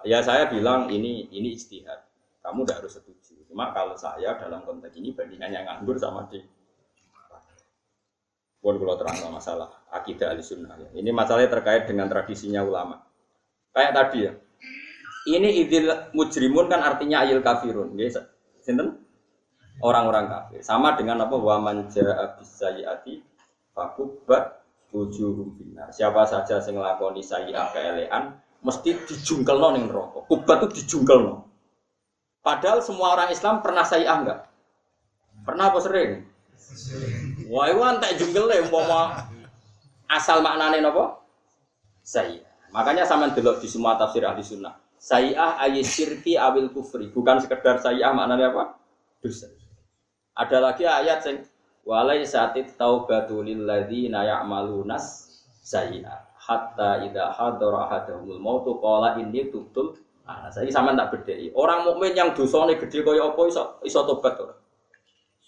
Ya saya bilang ini ini istihad. Kamu tidak harus setuju. Cuma kalau saya dalam konteks ini bandingannya nganggur sama di pun kalau terang masalah akidah ya. Ini masalahnya terkait dengan tradisinya ulama. Kayak tadi ya. Ini idil mujrimun kan artinya ayil kafirun. Ya, sinten? Orang-orang kafir. Sama dengan apa? Wa man jaa bisayiati fakubbat wujuhum binar. Siapa saja yang nglakoni sayi'ah keelean mesti dijungkelno ning neraka. Kubat itu dijungkelno. Padahal semua orang Islam pernah sayi'ah enggak? Pernah apa sering? Wah, itu antek ya, umpama asal maknanya apa? Sayi'ah. Makanya sama delok di semua tafsir ahli sunnah. Sayi'ah ayat syirki awil kufri. Bukan sekedar sayi'ah maknanya apa? Dosa. Ada lagi ayat yang walai satit taubatu lilladzina ya'malunas sayi'ah hatta idha hadara ahadahumul mautu qala inni tubtul Nah, saya sama tak bedai. Orang mukmin yang dosane gede kaya apa iso iso tobat?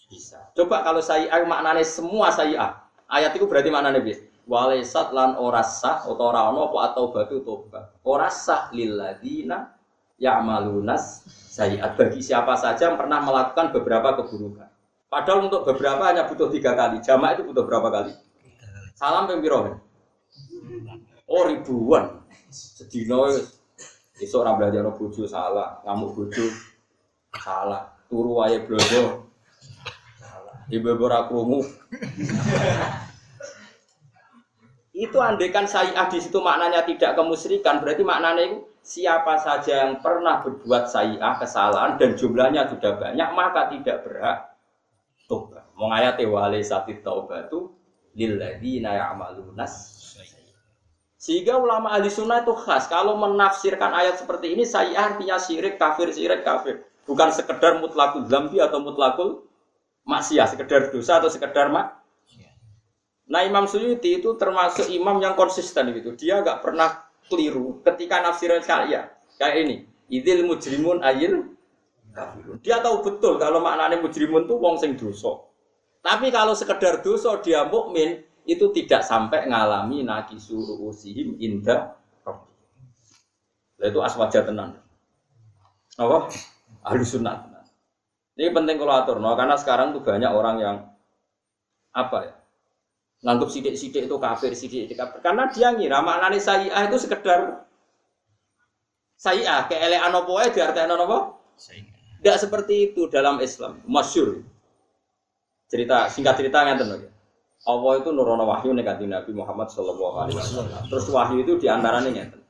Bisa. Coba kalau saya maknane semua saya ayat itu berarti maknane bis. Walaisat lan ora sah atau ora ono apa atau batu tobat. Ora sah lilladina ya'malunas sayiat bagi siapa saja yang pernah melakukan beberapa keburukan. Padahal untuk beberapa hanya butuh tiga kali. Jamaah itu butuh berapa kali? Salam pembiro. Oh ribuan. Sedino Iso ora belajar bojo salah, ngamuk bojo salah, turu wae blojo salah. Ibu ora. Itu andekan sayi'ah di situ maknanya tidak kemusyrikan, berarti maknanya itu siapa saja yang pernah berbuat sayi'ah kesalahan dan jumlahnya sudah banyak maka tidak berhak tobat. Mau ayat wale sati taubatu lilladzina ya'malunas sehingga ulama ahli sunnah itu khas. Kalau menafsirkan ayat seperti ini saya artinya syirik kafir syirik kafir. Bukan sekedar mutlakul zambi atau mutlakul maksiat sekedar dosa atau sekedar mak Nah Imam Suyuti itu termasuk imam yang konsisten gitu dia gak pernah keliru ketika nafsiran saya kayak ini idil mujrimun ayil dia tahu betul kalau maknanya mujrimun itu wong sing dosa tapi kalau sekedar dosa dia mukmin itu tidak sampai ngalami nakisu usihim indah Lah itu aswaja tenan. Apa? Ahli sunnah. Ini penting kalau atur, karena sekarang tuh banyak orang yang apa ya? Nganggap sidik-sidik itu kafir, sidik kafir. Karena dia ngira maknanya sayi'ah itu sekedar sayi'ah, keelean apa ya diartikan apa? Tidak seperti itu dalam Islam, masyur. Cerita singkat cerita ngeten lho. Allah itu nurono wahyu kanjeng Nabi Muhammad Alaihi Wasallam. Terus wahyu itu di antaranya ngeten.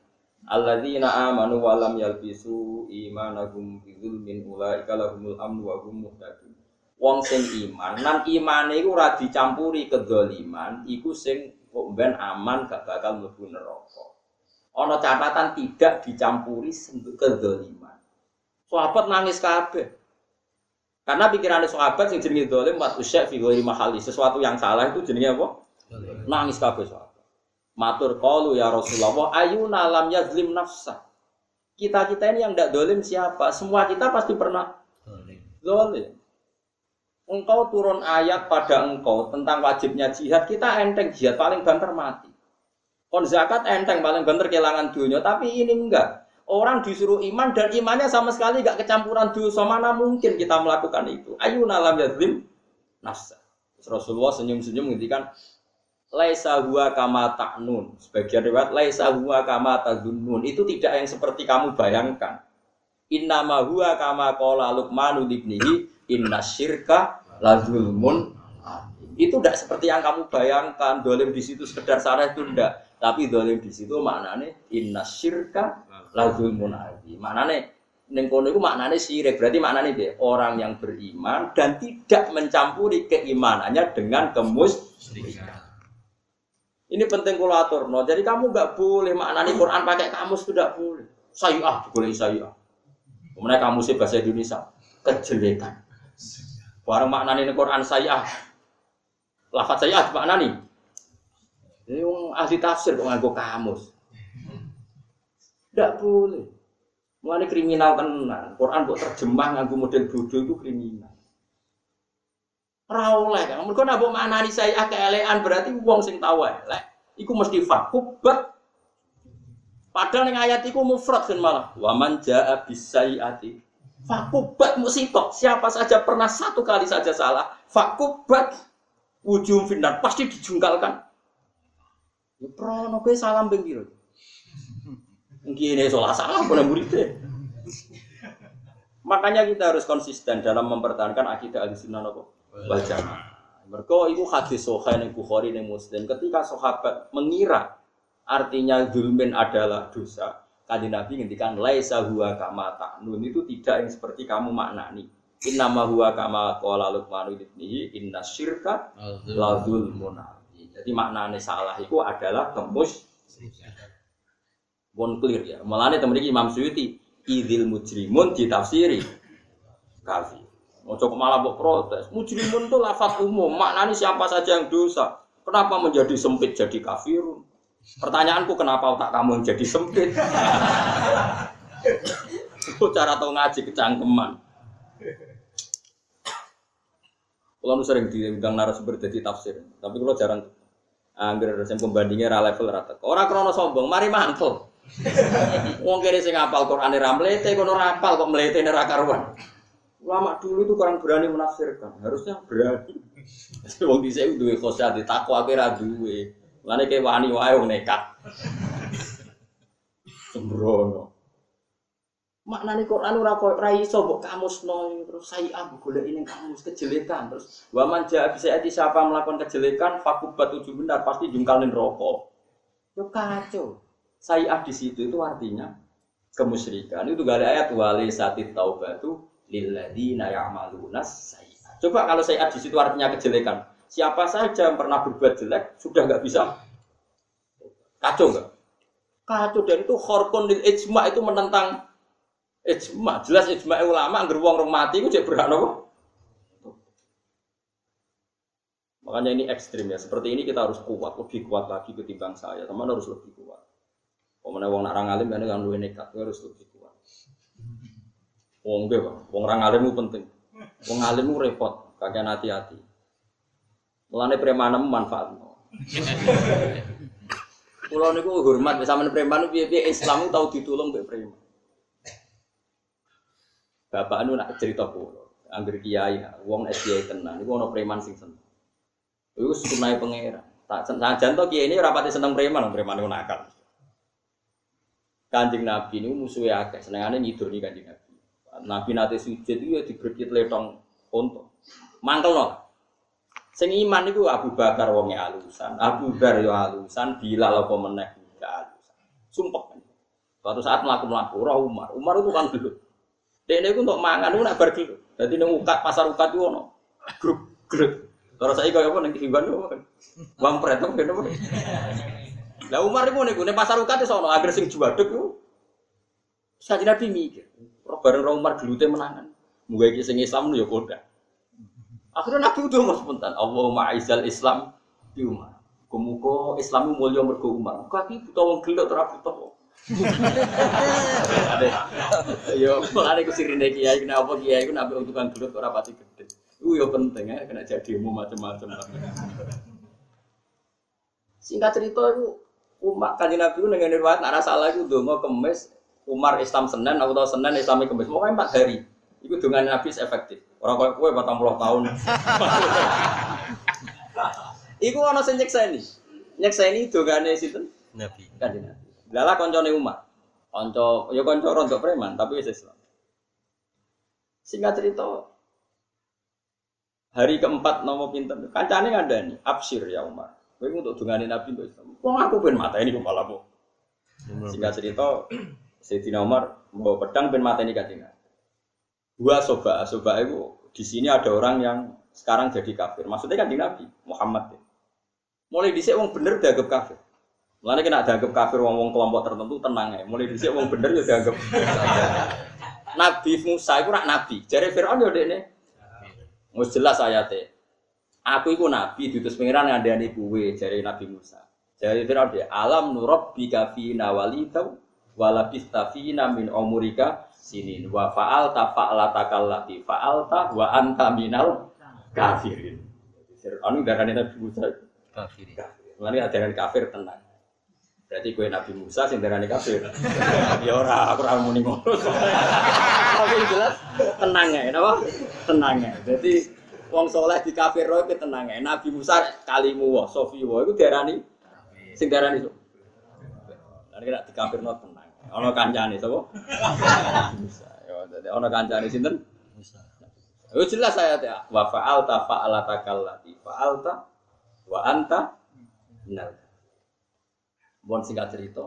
Alladzina amanu wa lam yalbisu imanahum bi dzulmin ulaika lahumul amnu wa hum muhtadun. Wong sing iman, nan imane iku ora dicampuri kedzaliman, iku sing kok ben aman gak bakal mlebu neraka. Ana catatan tidak dicampuri kedzaliman. Sahabat nangis kabeh. Karena pikiran sahabat yang jenenge dolim waktu syek fi ghairi mahali, sesuatu yang salah itu jenenge apa? Nangis kabeh sahabat. Matur qalu ya Rasulullah, ayuna lam yazlim nafsa. Kita-kita ini yang tidak dolim siapa? Semua kita pasti pernah dolim. Engkau turun ayat pada engkau tentang wajibnya jihad, kita enteng jihad paling banter mati. Kon zakat enteng paling banter kehilangan dunia, tapi ini enggak. Orang disuruh iman dan imannya sama sekali gak kecampuran dosa. Mana mungkin kita melakukan itu? Ayu nalam yazlim nafsa. Rasulullah senyum-senyum ngendikan laisa huwa kama ta'nun. Sebagian riwayat laisa huwa kama tadunnun. Itu tidak yang seperti kamu bayangkan. Innama huwa kama qala Luqman ibnihi inna syirka la zulmun. Itu tidak seperti yang kamu bayangkan. Dolim di situ sekedar sarah itu tidak. Tapi dolim di situ maknanya inna syirka lazul munafi. Maknane ning kono iku maknane syirik. Berarti maknane dia orang yang beriman dan tidak mencampuri keimanannya dengan kemusyrikan. Ini penting kulatur, no. Jadi kamu nggak boleh maknani Quran pakai kamus itu tidak boleh. Sayyi'ah, boleh sayyi'ah. Kemudian kamu sih bahasa Indonesia kejelekan. Barang maknani Quran sayyi'ah. Lafaz sayyi'ah maknani. Ini yang ahli tafsir kok nganggo kamus. Tidak boleh. Mulai kriminal tenan. Quran buat terjemah nganggo model bodoh itu kriminal. Rawleh kan. Mereka nak buat maknani saya keelean berarti uang sing tahu elek. Iku mesti fakubat. Padahal yang ayat itu mufrad kan malah. Waman jaa bisayati. Fakubat musibah. Siapa saja pernah satu kali saja salah. Fakubat ujung final pasti dijungkalkan. Ya prono salam bengkiro. Mungkin ini salah salah pun muridnya. Makanya kita harus konsisten dalam mempertahankan akidah al-sunnah wal jamaah. Mereka itu hadis sohail yang Bukhari yang Muslim. Ketika sahabat mengira artinya zulmin adalah dosa, kali Nabi ngendikan laisa huwa kama ta'nun itu tidak yang seperti kamu maknani. Inna ma huwa kama qala Luqman ibnihi inna syirka la zulmun Jadi maknanya salah itu adalah kemus Bon clear ya. Mulane temen iki Imam Suyuti idil mujrimun ditafsiri kafir. Mau coba malah buat protes. Mujrimun itu lafaz umum, maknanya siapa saja yang dosa. Kenapa menjadi sempit jadi kafirun? Pertanyaanku kenapa otak kamu yang jadi sempit? Itu cara tau ngaji kecangkeman. Kalau sering diundang narasumber jadi tafsir, tapi kalau jarang angger sing pembandingnya ra level rata. Orang krono sombong, mari mantel. Wong kene sing apal Qur'ane ra mlete kono ra apal kok mlete ora karuan. Ulama dulu itu kurang berani menafsirkan, harusnya berani. Wong dhisik duwe khosyat takwa ape ra duwe. Lane kayak wani wae wong nekat. Sembrono. Maknane Quran ora kok ra iso mbok kamusno terus saya ah golek ini kamus kejelekan terus wa man jaa bisa ati siapa melakukan kejelekan fakubat tujuh benar pasti jungkalin rokok. Yo kacau. Saya di situ itu artinya kemusyrikan. Itu gak ada ayat wali satit taubatu lilladina ya'maluna sayyi'at. Coba kalau saya di situ artinya kejelekan. Siapa saja yang pernah berbuat jelek sudah nggak bisa kacau nggak? Kacau dan itu khorkun lil ijma itu menentang ijma. Jelas ijma ulama anggar wong rong mati itu jadi nopo. Makanya ini ekstrim ya. Seperti ini kita harus kuat, lebih kuat lagi ketimbang saya. Teman harus lebih kuat. Pemenang wong nak alim kan kan luwe nekat harus lebih kuat. Wong ge, wong orang alim itu penting. Wong alim itu repot, kakek hati-hati. Mulane preman manfaat. Kulo niku hormat sama preman piye-piye Islam tahu ditulung mbek preman. Bapak anu nak cerita kulo, angger kiai, wong SDI tenan, niku preman sing seneng. Iku sunai pangeran. Tak senajan to kiai ini rapati seneng preman, preman niku nakal. Kanjeng Nabi ini musuhnya akeh, senengane nyidoni Kanjeng Nabi. Nabi nate sujud itu ya diberi letong mantel no. Sing iman iku Abu Bakar wonge alusan, Abu Dar yo alusan, Bilal apa gak alusan. Sumpah. Suatu saat melaku-melaku, roh Umar. Umar itu kan gelut. Dia ini untuk mangan, itu nak gelut. Jadi ini pasar ukat itu ono. Grup, grup. Terus saya kayak apa, nanti hiban itu kan. Bang Pret, apa apa. Lah Umar itu nih, nih pasar ukat itu ono. Agar sing juaduk itu. Saji Nabi mikir. Roh bareng roh Umar gelutnya menangan. Mungkin sing Islam itu ya koda. Akhirnya Nabi udah mau spontan. Allahumma aizal Islam di Umar. Kumuko Islam mulia mergo Umar. Kaki butuh wong gelut, ora butuh Yo, mulane ku sirine kiai kena apa kiai ku nabi tukang gelut ora pati gede. Iku yo penting ya kena jadi ilmu macam-macam. Singkat cerita itu kanji nabi dengan riwayat nak salah itu dongo kemis Umar Islam Senin atau Senin Islami kemis. Pokoknya empat hari. Iku dengan nabi efektif. Orang kaya kue batang puluh tahun. Iku ana sing nyekseni. Nyekseni dongane sinten? Nabi. Kanjeng Nabi. Lala koncone Umar. Konco, ya konco rontok preman, tapi wis Islam. Singkat cerita, hari keempat nomor pinter, kancane nih, absir ya Umar. Kowe untuk dungane Nabi untuk Islam. Wong aku ben mata ini kepala bu. Singkat cerita, Sayyidina Umar mau pedang ben mata ini katingan. Dua soba, soba itu di sini ada orang yang sekarang jadi kafir. Maksudnya kan di Nabi Muhammad. Mulai di sini wong bener dianggap kafir. Mulane kena dianggap kafir wong-wong kelompok tertentu tenang ya. Mulai dhisik wong bener ya dianggap. nabi Musa itu rak nabi. Jare Firaun yo dekne. Wis jelas ayate. Aku iku nabi diutus pangeran ngandani kuwe jare Nabi Musa. Jare Firaun dia alam nurab bika fi nawalita wala bistafina min umurika sinin wa fa'al ta fa'ala takallati fa'al ta wa anta minal kafirin. Firaun darane Nabi Musa Kafirin. Mulane ajaran kafir tenang. Berarti gue Nabi Musa sing darani kafir. ya ora, aku ora muni ngono. Tapi jelas tenang ya, napa? Tenang ya. Jadi wong soleh di kafir roh itu tenang ya. Nabi Musa kalimu wa sofi wa iku diarani sing darani so. Lan kira di kafir no tenang. Ana kancane sapa? Musa. Ya dadi ana kancane sinten? Musa. Oh jelas saya ya. Wa fa'alta fa'alata kallati fa'alta wa anta nal Bon singkat cerita.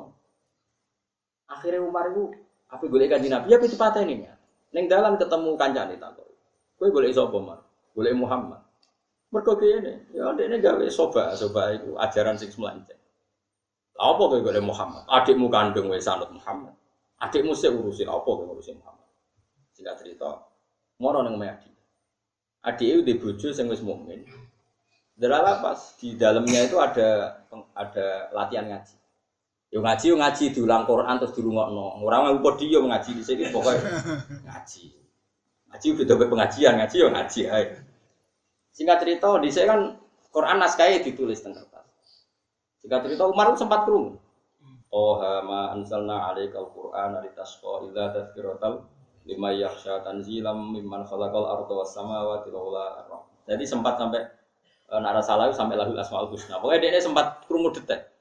Akhirnya Umar itu apa boleh kaji Nabi ya patah ini ya. Neng dalam ketemu kancane takut. Gue boleh sapa Umar? Boleh Muhammad. Mergo kene, ya ini gawe soba, soba itu ajaran sing semelanceng. Apa kowe boleh Muhammad? Adikmu kandung wis sanut Muhammad. Adikmu sik urusin apa kowe ngurusin Muhammad? Singkat cerita, moro nang Adi. Adik itu di bojo sing wis mukmin. Pas di dalamnya itu ada ada latihan ngaji. Yo ngaji yo ngaji diulang Quran terus dirungokno. Ora mau podium ngaji di sini pokoknya ngaji. Ngaji udah dapat pengajian, ngaji yo ngaji. Singkat cerita di sini kan Quran naskahnya ditulis tentang Singkat cerita Umar sempat kerung. Oh ma anzalna alaikal Qur'an litasqa illa tadhkiratal lima yakhsha tanzilam mimman khalaqal arda was samawati wal Jadi sempat sampai e, nara salah sampai lahul asmaul husna. Pokoknya dia sempat kerungu detek.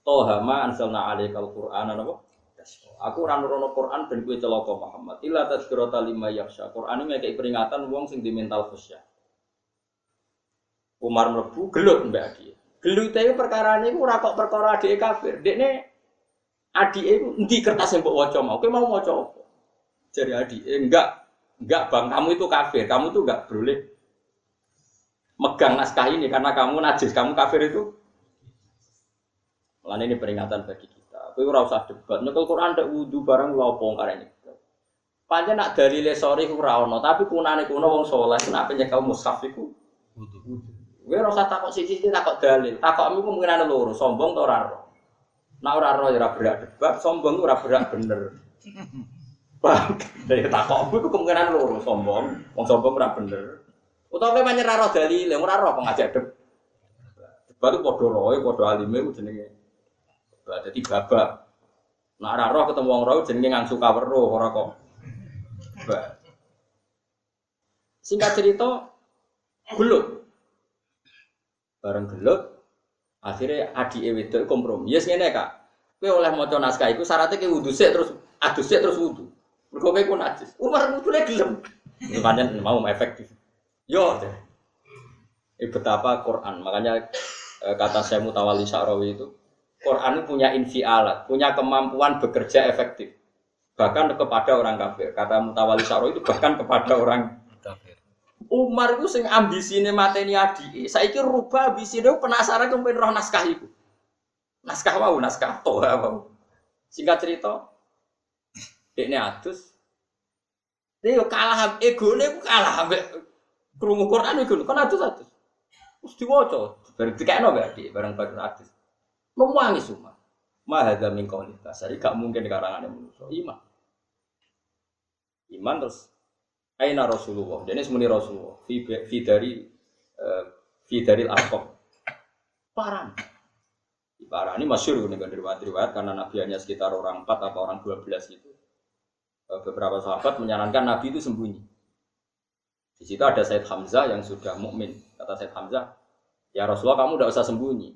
Toha ma ansalna alaikal Qur'an apa? Aku ora nurono Quran ben kowe celaka Muhammad. Illa tazkirata lima yakhsha. Quran ini kayak peringatan wong sing di mental khusyuk. Umar mlebu gelut mbak Adi. Gelut itu perkara ini ora kok perkara adik kafir. Dekne adik itu endi kertas yang mbok waca mau. Kowe mau waca apa? Jadi adik, enggak, enggak bang, kamu itu kafir, kamu tuh enggak boleh megang naskah ini karena kamu najis, kamu kafir itu Lan ini peringatan bagi kita. Kowe ora usah debat. Nyekel Quran tak wudu barang lha opo karene. Pancen nak dalile sore ku ora ono, tapi kunane kuno wong saleh nak nyekel mushaf iku Wudu. Kowe ora usah takok siji-siji takok dalil. Takokmu kemungkinan loro, sombong ta ora ora. Nak ora ora ya ora berak debat, sombong ora berak bener. Paham? Dari takokmu iku kemungkinan loro, sombong, wong sombong ora bener. Utawa kowe menyerah ora dalil, ora ora pengajak debat. Debat itu padha roe, padha alime jenenge. Jadi babak. Nak ora roh ketemu wong roh jenenge ngangsu kaweruh ora kok. Singkat cerita gelut. Bareng gelut akhirnya adi wedok kompromi. Yes ngene Kak. Kowe oleh maca naskah iku syaratnya ke wudu sik terus adus sik terus wudu. Mergo kowe ku najis. Umar wudune gelem. Pancen mau efektif. Yo. Ini betapa Quran. Makanya eh, kata saya Mutawali Sa'rawi itu, Quran itu punya infialat, punya kemampuan bekerja efektif. Bahkan kepada orang kafir. Kata Mutawali Sa'rawi itu bahkan kepada orang Kafir. Umar itu sing ambisine mateni adi. Saiki rubah ambisine penasaran kemudian roh naskah itu. Naskah wau, naskah Toha wau. Singkat cerita, dekne adus. Dia kalah egone ku kalah ambek krungu Quran iku kan adus-adus. Terus diwaca, bareng dikekno Dik, bareng bareng adus. Memuangi semua. Mahadha min qawli basari, gak mungkin karangan manusia. Iman. Iman terus Aina Rasulullah. Dan ini semuanya Rasulullah. Fi, dari eh, fi dari al Parang. Di parang ini masyur dengan riwayat-riwayat karena Nabi hanya sekitar orang 4 atau orang 12 itu. Eh, beberapa sahabat menyarankan Nabi itu sembunyi. Di situ ada Said Hamzah yang sudah mukmin. Kata Said Hamzah, ya Rasulullah kamu tidak usah sembunyi.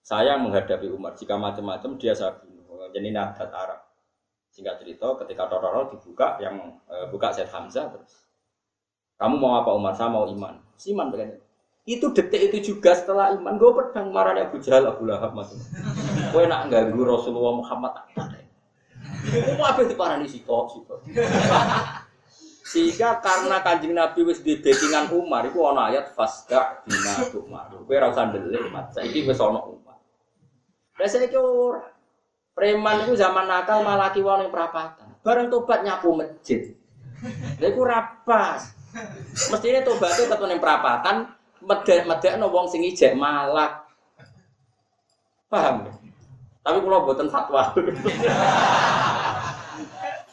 Saya menghadapi Umar. Jika macam-macam dia saya bunuh. Jadi ini adat Arab. Singkat cerita, ketika Tororo dibuka, yang e, buka Said Hamzah terus. Kamu mau apa Umar? Saya mau iman. Si iman begini. Itu detik itu juga setelah iman, gue pedang marahnya Abu Jahal, Abu Lahab mas. Gue nak ganggu Rasulullah Muhammad. Gue mau apa di parani sito, sito. Sehingga karena kanjeng Nabi wis di backingan Umar, itu ana ayat fasda bina tukmar. Gue rasa ndelik, mat. Saiki wis Umar. Lah ora. Preman itu zaman nakal malah kiwon yang perapatan. Bareng tobat nyapu masjid. Lha iku rapas. Mestine tobatnya ketemu yang perapatan, medek-medek wong sing ijek malak. Paham? Tapi kalau buatan fatwa.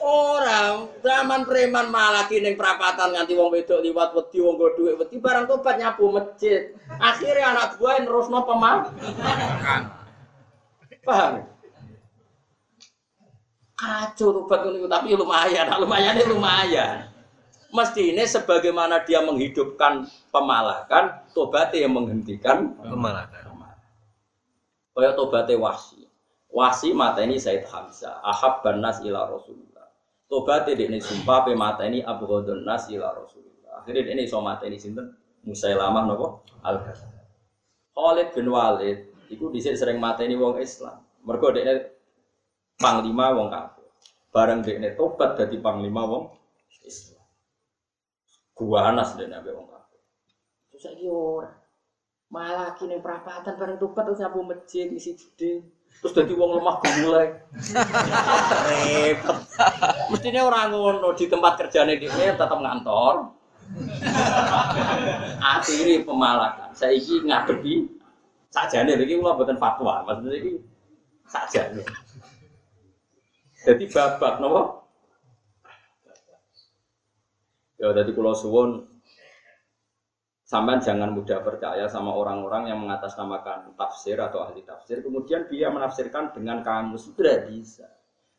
Orang zaman preman malah kini perapatan nganti wong wedok liwat wedi wong go dhuwit wedi barang tobat nyapu masjid. Akhirnya anak buah nerusno pemah. Paham? Kacau tobat ngono tapi lumayan, lumayan lumayan. Mesti ini sebagaimana dia menghidupkan pemalakan, tobatnya yang menghentikan Kemalakan. Kaya tobatnya wasi. Wasi mata ini Said Hamzah. Ahab banas ila Rasulullah. Tobatnya ini sumpah pe mata ini Abu nas ila Rasulullah. Akhirnya ini so mata ini sinten Musailamah nopo al Khalid bin Walid itu di sini sering mata ini wong Islam. Mereka ini panglima wong kafir. Bareng ini tobat jadi panglima wong Islam. Gua anas dia nabi wong kafir. Terus saya ora. Malah kini perapatan bareng tobat terus nyapu masjid isi gede. Terus jadi wong lemah gemulai. Repot. Mestinya orang ngono di tempat kerjanya dia tetap ngantor. Akhirnya pemalakan. Saya iki ngadepi sajane iki kula mboten fatwa, maksudnya iki sajane. Jadi babak nopo? Ya jadi kula suwun sampean jangan mudah percaya sama orang-orang yang mengatasnamakan tafsir atau ahli tafsir kemudian dia menafsirkan dengan kamus itu tidak bisa.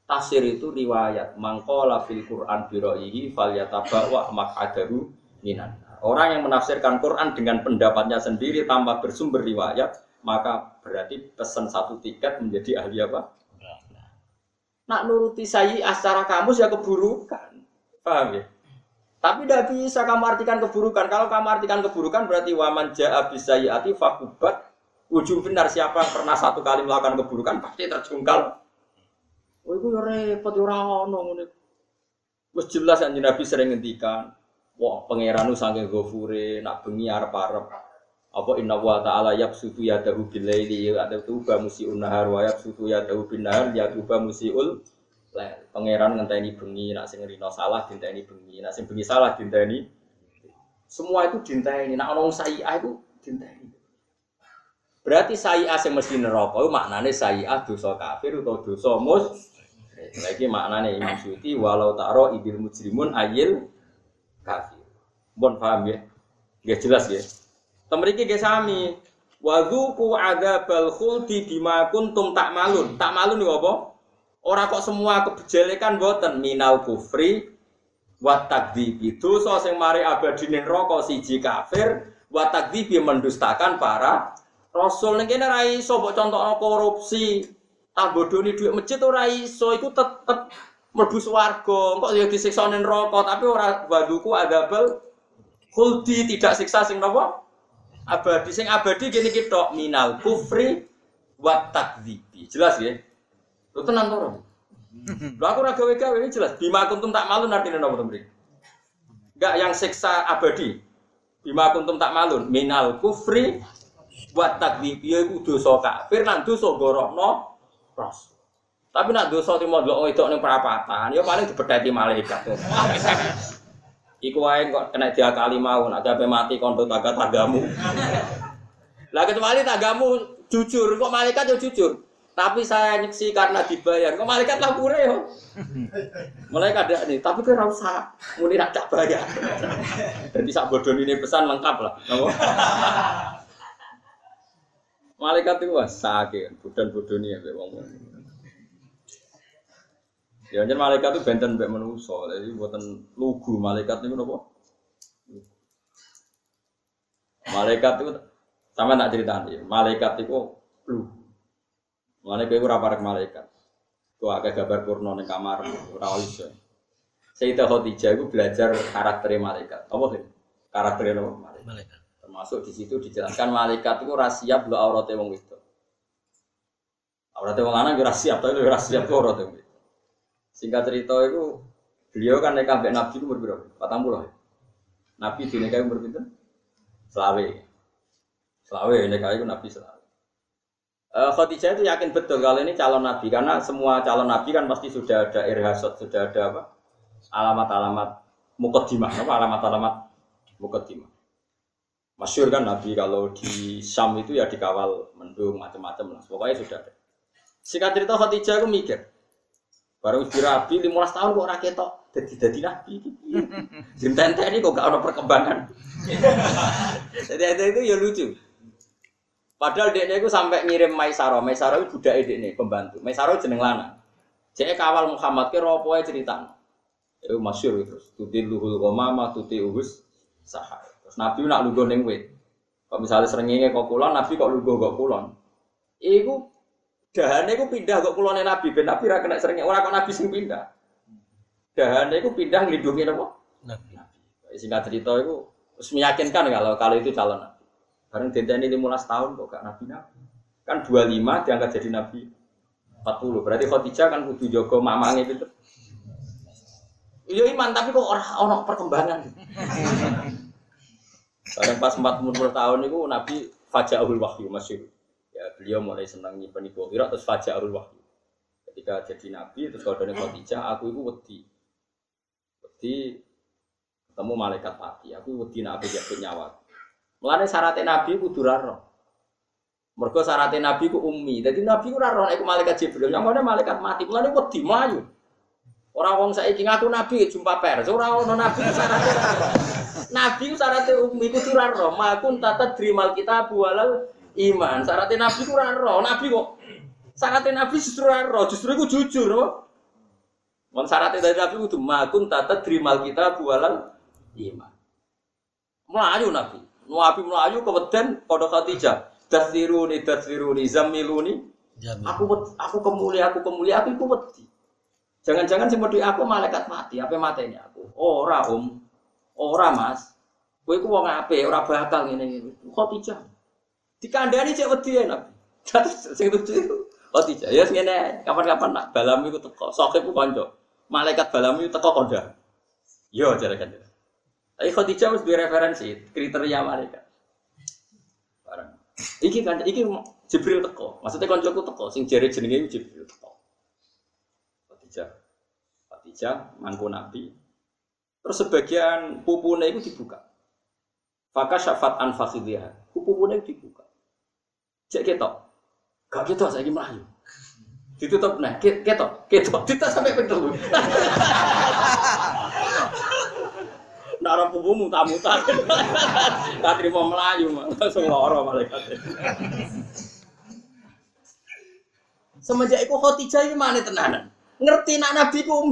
Tafsir itu riwayat mangkola fil Quran biroihi fal yatabawa makadaru minan. Orang yang menafsirkan Quran dengan pendapatnya sendiri tanpa bersumber riwayat maka berarti pesan satu tiket menjadi ahli apa? Nak nuruti saya secara kamus ya keburukan. Paham ya? Tapi tidak bisa kamu artikan keburukan. Kalau kamu artikan keburukan berarti waman ja'a bisayyati fakubat ujung benar siapa yang pernah satu kali melakukan keburukan pasti terjungkal. Oh itu ya repot ya ora ono jelas anjing Nabi sering ngendikan, wah pangeranu saking gofure nak bengi arep-arep apa inna wa ta'ala yabsutu yadahu bil laili ya tuba musiun nahar wa yabsutu yadahu bin nahar ya tuba musiul lail. Pangeran ngenteni bengi nak sing rino salah dinteni bengi, nak sing bengi salah dinteni. Semua itu dinteni. Nak ono sayi'ah itu dinteni. Berarti sayi'ah sing mesti neraka itu maknane sayi'ah dosa kafir atau dosa mus. Lagi maknane Imam Syuuti walau taro idil mujrimun ayil kafir. Bon paham ya? Ya jelas ya. Temeriki ge sami. Wadzuku adzabal khuldi bima kuntum tak malun. Niku apa? Ora kok semua kebejelekan boten minal kufri wa takdzibi. Dosa sing mari abadine neraka siji kafir wa takdzibi mendustakan para rasul ning kene ra iso mbok contohno korupsi. Tak bodoni dhuwit masjid ora iso iku tetep mlebu swarga. Kok ya disiksa neraka tapi ora wadzuku adzabal khuldi tidak siksa sing napa? Abadi sing abadi gini kita minal kufri wa takdzibi. Jelas ya? Lu tenan to ora? Lu aku ora gawe-gawe ini jelas. Bima kuntum tak malu napa to mriki? Enggak yang siksa abadi. Bima kuntum tak malun minal kufri wa takdzibi ya iku dosa kafir lan dosa gorohno ros. Tapi nak dosa timo delok wedok ning perapatan, ya paling dibedheti malaikat. Iku wae kok kena diakali mau, nak gawe mati kondo taga tagamu. Lah kecuali tagamu jujur, kok malaikat yo jujur. Tapi saya nyeksi karena dibayar. Kok malaikat lah pure yo. Malaikat ada nih, tapi kira usah muni nak cak bayar. Jadi sak bodoni ini pesan lengkap lah. Malaikat itu wah sakit, budan bodoni ya wong. Ya jen malaikat itu benten mbek manusa, jadi buatan lugu malaikat itu nopo. Malaikat itu sama nak cerita nih, malaikat itu lugu. Malaikat itu rapar malaikat. Kau agak gambar purno ning kamar, ora iso. Sayyidah Khadijah itu belajar karakter malaikat. Apa sih? Karakter apa? Malaikat. Malaikat. Termasuk di situ dijelaskan malaikat itu rahasia belum auratnya wong itu. Auratnya wong lanang ya rahasia, tapi rahasia itu auratnya wong itu. Singkat cerita itu beliau kan nikah mbek Nabi itu berbeda, patang puluh. Nabi di nikah umur pinten? Selawe. Selawe nikah itu Nabi selawe. Eh, Khadijah itu yakin betul kalau ini calon Nabi karena semua calon Nabi kan pasti sudah ada irhasot, sudah ada apa? Alamat-alamat mukaddimah, apa alamat-alamat mukaddimah. Masyur kan Nabi kalau di Syam itu ya dikawal mendung macam-macam lah. Pokoknya sudah ada. Singkat cerita Khadijah itu mikir, Baru dirabi 15 tahun kok rakyat tok jadi jadi nabi. Jentente ini kok gak ada perkembangan. jadi itu ya lucu. Padahal dia itu sampai ngirim Maisaro, Maisaro itu budak ini pembantu. Maisaro jeneng lana. Jadi kawal Muhammad ke ropo cerita. Itu masyur terus. Tuti luhul komama, tuti uhus sahar. Terus Nabi nak lugu neng wit. Kalau misalnya seringnya kok kulon, Nabi kok lugu kok kulon. Iku dahane iku pindah kok kulone Nabi ben Nabi ra kena seringnya ora kok Nabi sing pindah. Dahane iku pindah nglindungi napa? Nabi. Singkat cerita itu terus meyakinkan kalau kalau itu calon Nabi. Bareng dinteni 15 tahun kok gak Nabi Nabi. Kan 25 diangkat jadi Nabi 40. Berarti Khadijah kan kudu jaga mamange itu. Iya iman tapi kok ora ono perkembangan. Bareng pas 40 tahun itu Nabi Faja'ul Wahyu masih ya beliau mulai senang nyimpen ibu kira terus Faja'ul Wahyu. Ketika jadi Nabi terus kalau dari Khadijah aku itu wedi. Wedi ketemu malaikat mati. Aku wedi nak apa jatuh nyawa. Mulane syaratnya Nabi kudu raro. Mergo syaratnya Nabi ku ummi. Jadi Nabi ku raro iku malaikat Jibril. Yang mana malaikat mati. Mulane wedi mlayu. Orang wong saiki ngaku Nabi jumpa pers. Ora ono Nabi syaratnya. Nabi ku syaratnya ummi kudu raro. Makun tata drimal kita bualal iman. Syaratnya Nabi ku raro. Nabi kok syaratnya Nabi justru raro. Justru iku jujur. Apa? Mon syaratnya dari Nabi kudu makun tata drimal kita bualal iman. Melayu Nabi. Nabi melayu kemudian pada Khadijah. Dasiruni, dasiruni, zamiluni. Aku aku kemuli, aku kemuli, aku iku wedi. Jangan-jangan medhi aku malaikat mati, apa mateni aku? Ora, Om. Ora, Mas. Kowe iku wong apik, ora bakal ngene ngene. Khadijah. Dikandani cek wedi ya Nabi. Terus sing lucu iku Khadijah. Ya ngene, kapan-kapan nak balamu iku teko. Sokip ku kanca. Malaikat balamu iku teko kondak. Yo jare kan. Tapi Khadijah harus referensi kriteria malaikat. Barang. Iki kan iki Jibril teko. Maksudnya koncoku teko sing jare jenenge Jibril teko. Khadijah. Khadijah mangku Nabi. Terus sebagian pupune itu dibuka. Faka syafat an fakhidhiha. Pupune dibuka. Cek ketok. Gak ketok saiki mlayu. Ditutup nah, ke- ketok, ketok, kita sampai pentul. Nah, orang pupu muta-muta. Tak terima melayu, langsung loro malaikat. Semenjak itu Khadijah ini mana tenanan? Ngerti nak Nabi ku.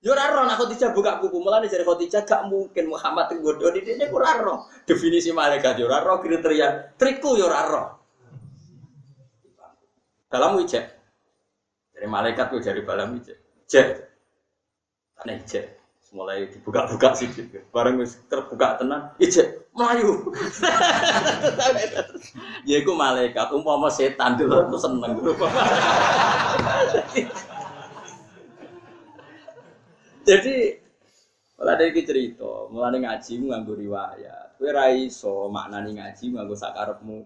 Yo ora roh nak Khadijah buka buku mulane dari Khadijah gak mungkin Muhammad di sini ku ora roh. Definisi malaikat yo ora roh kriteria trikku yo ora roh. Dalam wijek. Dari malaikat ku dari balam wijek. Jek. Aneh jek. mulai dibuka-buka sih bareng wis terbuka tenan ijek melayu ya iku malaikat umpama setan dulu aku seneng jadi Malah ada iki cerita, mulane ngaji nganggo riwayat. Kowe ra iso maknani ngaji nganggo sakarepmu.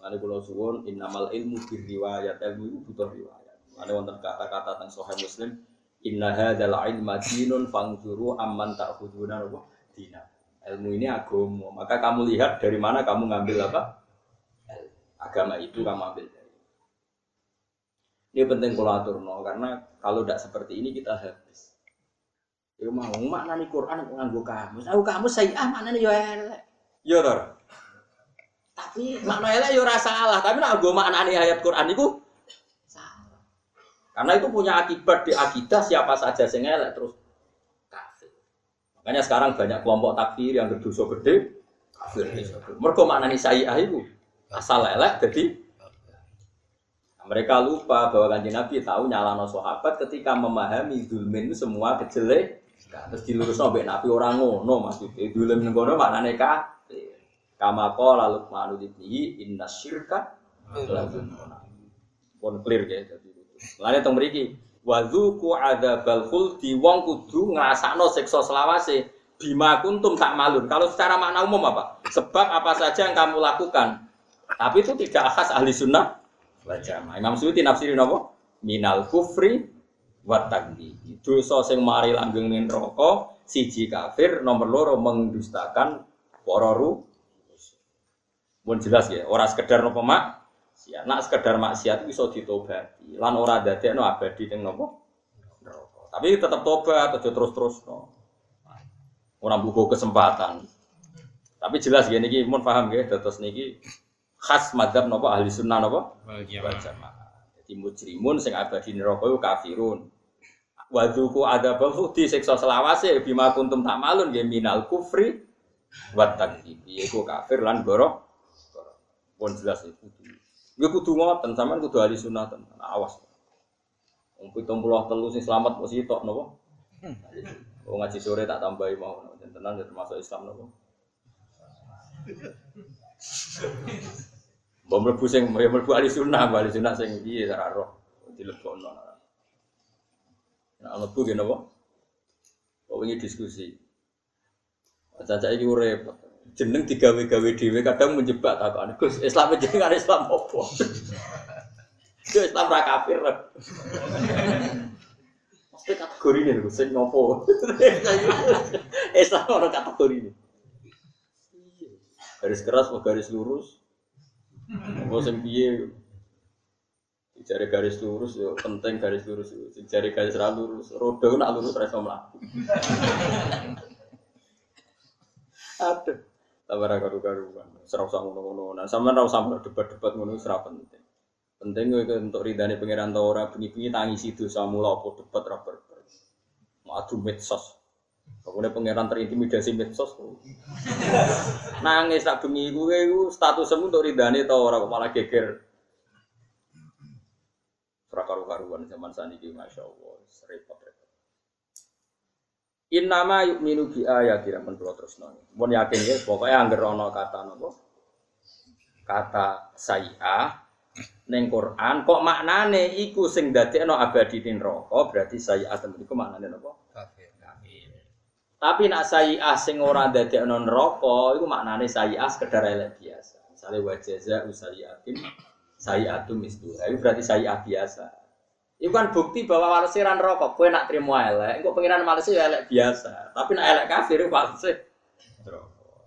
Mulane kula suwun innamal ilmu bir riwayat, ilmu itu butuh riwayat. Mulane wonten kata-kata teng Sahih Muslim, inna hadzal ilma dinun fangzuru amman ta'khuduna wa dina. Ilmu ini agama, maka kamu lihat dari mana kamu ngambil apa? Agama itu kamu ambil dari. Ini penting kalau aturno karena kalau tidak seperti ini kita habis. Ya mau maknani Quran nganggo kamus. Aku kamus saya ah maknani yo elek. Yo tor. Tapi makna elek yo ora salah, tapi nek nggo maknani ayat Quran iku salah. Karena itu punya akibat di akidah siapa saja sing elek terus kafir. Makanya sekarang banyak kelompok takfir yang berdosa gede kafir. Mergo maknani saya itu asal elek jadi mereka lupa bahwa kanji Nabi tahu nyalano sahabat ketika memahami zulmin itu semua kejelek Terus dilurus nabi nabi orang ngono maksudnya dulu ngono maknane kafir. Kama qala Luqman ibnihi inna syirka pun clear ya jadi. Lane teng mriki wazuku adzabal khuldi wong kudu ngrasakno siksa selawase bima kuntum tak malun. Kalau secara makna umum apa? Sebab apa saja yang kamu lakukan. Tapi itu tidak khas ahli sunnah wal jamaah. Imam Suyuti nafsirin apa? Minal kufri wa takdi. Dosa sing mari langgeng ning neraka, siji kafir, nomor loro mendustakan para ru. Pun jelas ya, ora sekedar nopo mak, ya, nak sekedar maksiat iso ditobati. Lan ora dadekno abadi ning nopo? Neraka. Tapi tetap tobat, aja terus-terus no. Ora buku kesempatan. Tapi jelas ya niki mun paham nggih terus niki khas madzhab napa ahli sunnah napa? Wal jamaah. Jadi mujrimun sing abadi neraka iku kafirun. Wadzuku adzabal khudi siksa selawase bima kuntum tak malun ya minal kufri wa takdzibi iku kafir lan goro. Pun jelas iku. Gue kudu ngoten sampean kudu ahli sunnah tenan. Awas. Wong 73 sing selamat mesti tok napa? Wong ngaji sore tak tambahi mau tenan ya termasuk Islam napa? Mbok mlebu sing ya mlebu ahli sunnah, ahli sunnah sing piye ora roh dilebokno. Nah, mlebu ngene apa? Kok wingi diskusi. Caca iki repot. Jeneng digawe-gawe dhewe kadang menjebak takon. Gus, Islam jenengan Islam apa? Yo Islam ra kafir. Mesti kategori ini lho, sing ngopo? Islam ora kategori ini. Garis keras garis lurus? Apa sing piye? Jari garis lurus yo penting garis lurus. Jari garis ra lurus, roda nak lurus ra iso mlaku. Aduh. Tabar karu-karuan. Serau usah ngono-ngono. Nah, sampean ra usah debat-debat ngono wis ra penting. Penting kowe untuk ridane pangeran ta ora bengi-bengi tangisi dosa mula apa debat ra berber. Mau adu medsos. Pokoknya pangeran terintimidasi medsos. Nangis tak bengi kowe iku statusmu untuk ridane ta ora kok malah geger. Ora karu-karuan zaman saniki masyaallah repot repot. Innama yu'minu bi ayati ramen kula terusno. Mun yakin ya pokoke anggere ana kata napa? Kata sayi'ah ning Quran kok maknane iku sing dadekno abadi neraka berarti sayi'ah temen iku maknane napa? Tapi nak sayi'ah sing ora dadekno neraka iku maknane sayi'ah sekedar elek biasa. Misale wa jaza usayiatin sayi'atu mislu. Itu berarti sayi'ah biasa. Itu kan bukti bahwa walesiran rokok, kue nak terima elek, kok pengiran malesi ya elek biasa. Tapi nak elek kafir itu walesi rokok.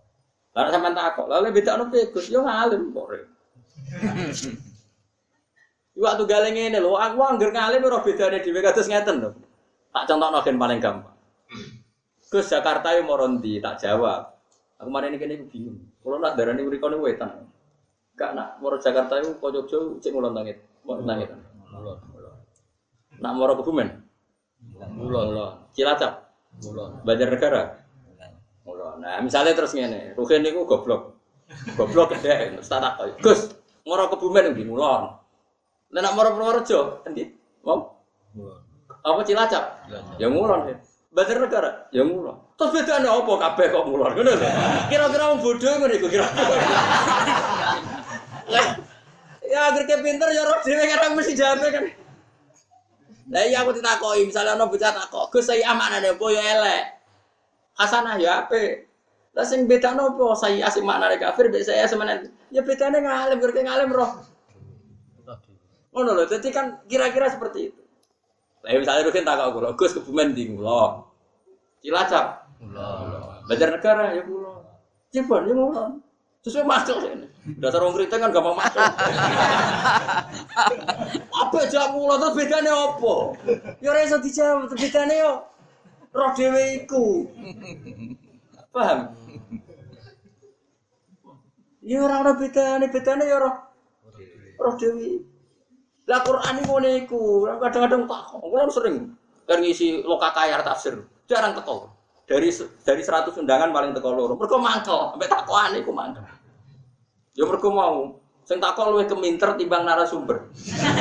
Lalu sampai takut, lalu beda anu pegus, yo ngalim kok. Iwak tuh galeng ini loh, aku angger ngalim roh beda nih di kados ngeten loh. Tak contoh noken paling gampang. Gus Jakarta yang morondi tak jawab. Aku kemarin ini kini bingung. Kalau nak darah ini berikan wetan. Gak nak moro Jakarta itu kocok jauh cek ngulon tangit, mau tangit. Mulon. Nak moro kebumen, Mulon. Cilacap, Mulon. Banjarnegara, mulon. Nah misalnya terus ngene, Ruhin niku goblok, goblok gede, tak kok. Gus, moro kebumen di mulon. Lah nak moro Purworejo, endi? Mau? Mulon. Apa Cilacap? Cilacap. Ya mulon ya. Banter negara, ya mulo. Terus bedane apa kabeh kok? Ngono lho. Kira-kira wong bodoh ngono iku kira-kira. Ya agar ke pinter ya roh dhewe kadang mesti jawab kan. Lah iya aku ditakoki, misalnya ana bocah takok, Gus saya amanane apa ya elek. Hasanah ya apik. Lah sing bedano apa saya asing maknane kafir mbek saya semenan. Ya bedane ngalim, gerke ngalim roh. Ngono lho, dadi kan kira-kira seperti itu. Lah misalnya Rukin takok kula, Gus kebumen di kula. Cilacap. Kula. Banjar negara ya kula. Cibon ya kula. Sesuai masuk ini. Dasar orang kriting kan gampang masuk. apa jawab kula terus bedane apa? Ya ora iso dijawab, terus bedane yo roh dhewe iku. Paham? Ya ora ora bedane, bedane ya roh roh dhewe. Lah Quran iku ngene iku, kadang-kadang tak kula sering kan ngisi lokakayar tafsir, jarang teko. Dari dari 100 undangan paling teko loro. Mergo mangkel, sampai takokan iku mangkel. Ya mergo mau sing takok luwih keminter timbang narasumber.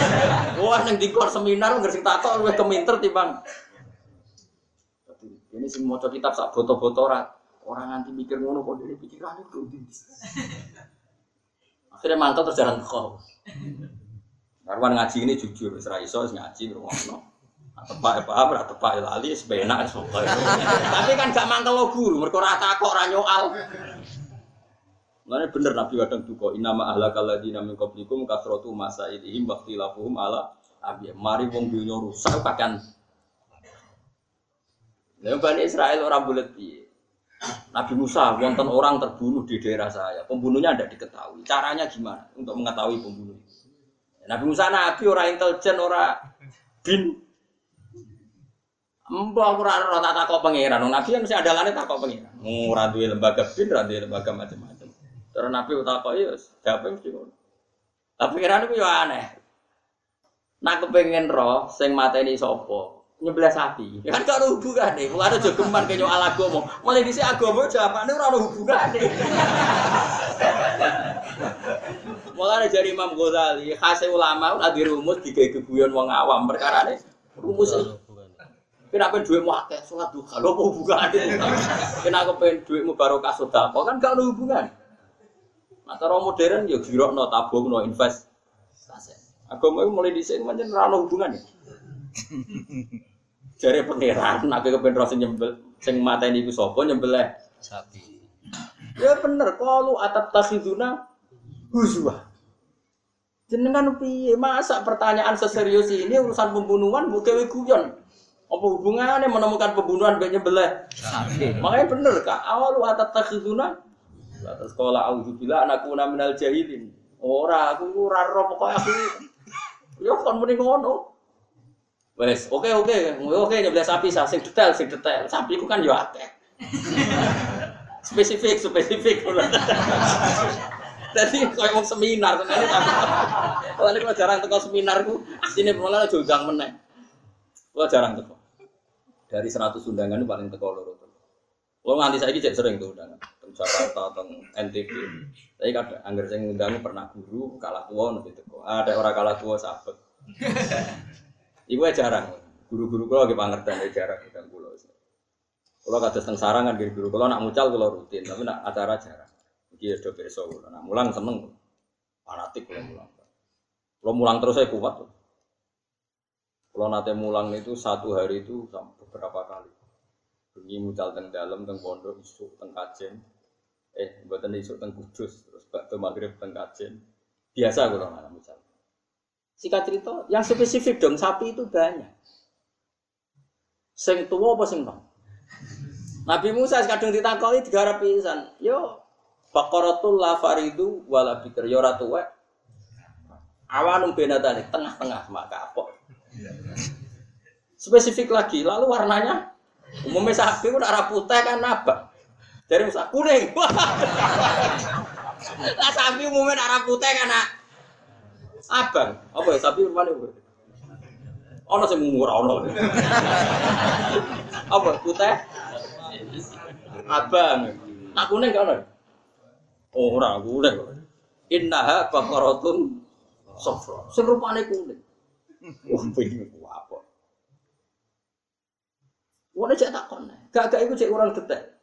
Wah ning dikor seminar nggak sing takok luwih keminter timbang ini sing maca kitab sak boto-boto ora orang nganti mikir ngono kok dhewe pikirane kok ndi. Akhirnya mangkel terus jarang teko. Karwan ngaji ini jujur, ra iso ngaji ngrungokno. Tepak ya paham, ra tepak ya lali, wis pokoke. Tapi kan gak mangkel guru, mergo ora takok ora nyoal. Mulane bener Nabi kadang duka, inama ahlakal ladina min qablikum kasratu masailihim wa ikhtilafuhum ala abi. Mari wong dunya rusak kakan. Lah Bani Israel orang bulat piye? Nabi Musa, wonten orang terbunuh di daerah saya. Pembunuhnya tidak diketahui. Caranya gimana untuk mengetahui pembunuh? Nabi Musa nabi orang intelijen, orang bin. Mbah ora ora tak takok pangeran. Nabi kan mesti andalane takok pangeran. Ora duwe lembaga bin, ora duwe lembaga macam-macam. Terus Nabi takok ya jawab mesti ngono. Tapi pangeran itu ya aneh. Nak kepengen roh sing mateni sapa? Nyebelah sapi. Ya kan gak ada hubungane. Wong ada jogeman ke nyoal agama. Mulai dhisik agama jawabane ora ada hubungane. Mulai dari Imam Ghazali, khase ulama ora dirumus digawe geguyon wong awam perkara ini rumus Kenapa duit mau akeh sholat duha? Lo mau hubungan Kenapa pengen duitmu barokah sedekah? Kan gak ada hubungan. Nah, cara modern ya giro no tabung no invest. Agama itu mulai desain macam rano hubungan ya. Jare pangeran, nak kepen roh sing nyembel, sing mateni iku sapa nyembelih Sapi. Ya bener, kalau atap takhiduna huzwa. Jenengan piye? Masa pertanyaan seserius ini urusan pembunuhan bukan guyon. Apa hubungannya menemukan pembunuhan nyembelih? Sapi. Makanya bener kak, awal lu atat takhiduna Atas sekolah auzubillah anakku minal jahilin. Ora, aku ora roh pokoke aku. Yo kon muni ngono. Wes, oke oke, oke nyembelih sapi sah sing detail, sing detail. Sapi ku kan yo akeh. spesifik, spesifik. Jadi kayak mau seminar, tapi kalau ini kalau jarang teko seminar ku, sini malah jogang meneng. Kalau jarang teko. Dari 100 undangan itu paling teko loro. Kalau nganti saya cek sering tuh undangan, teng Jakarta, teng NTB. Tapi kadang angger saya ngundang pernah guru kalah tua nanti teko. Ada orang kalah tua sahabat. Iku jarang. Guru-guru kalau lagi pangertan ya jarang. Kalau kata teng sarang kan guru kalau nak mucal kalau rutin, tapi nak acara jarang. Iki ada besok, nak mulang seneng, fanatik kalau mulang. Kalau mulang terus saya kuat. Kalau nate mulang itu satu hari itu beberapa kali. Bengi mucal teng dalam, teng pondok, isuk, teng kajen. Eh, buatan isuk teng kudus, terus bakto maghrib teng kajen. Biasa kalau nggak mucal. Sikat cerita, yang spesifik dong sapi itu banyak. Sing tua apa sing nom? Nabi Musa kadang ditakoi tiga harap pisan. Yo, Bakaratul la faridu wala bikir yo ora tuwek. Awanum benatane tengah-tengah maka apa? Spesifik lagi, lalu warnanya umumnya sapi udah arah putih kan apa? Dari Musa kuning. Lah sapi umumnya arah putih kan abang. Apa ya sapi mana? Ono sing murah ono. Apa putih? Abang. Nak kuning kan ono? Ora kuning kok. Innaha baqaratun safra. Sing rupane kuning. Wah, bingung ku apa. Wong cek takon. Gak gak iku cek orang detek.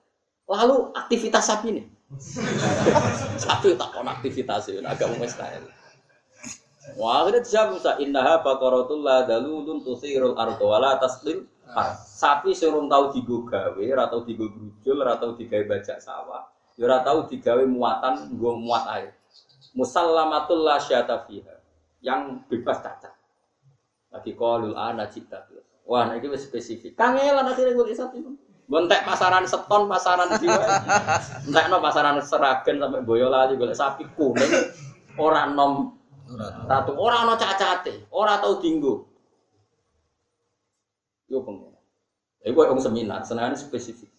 Lalu aktivitas sapi nih. sapi takon aktivitas itu agak mustahil. Wah, akhirnya dijawab Musa, innaha baqaratul la dalulun tusirul ardu wala taslim. Sapi serung tahu digo gawe, ora tau digo brujul, tau digawe bajak sawah, ya ora tau digawe muatan, nggo muat air. Musallamatul la syata fiha. Yang bebas cacat. Lagi qalul ana cita. Wah, nah ini spesifik. Kangelan akhirnya gue sapi. Bontek pasaran seton, pasaran jiwa. Entek no pasaran seragen sampai boyolali golek sapi kuning. Orang nom Ratu ora ana cacate, ora tau dinggo. Yo pengen. Iku wong seminar, senengane spesifik.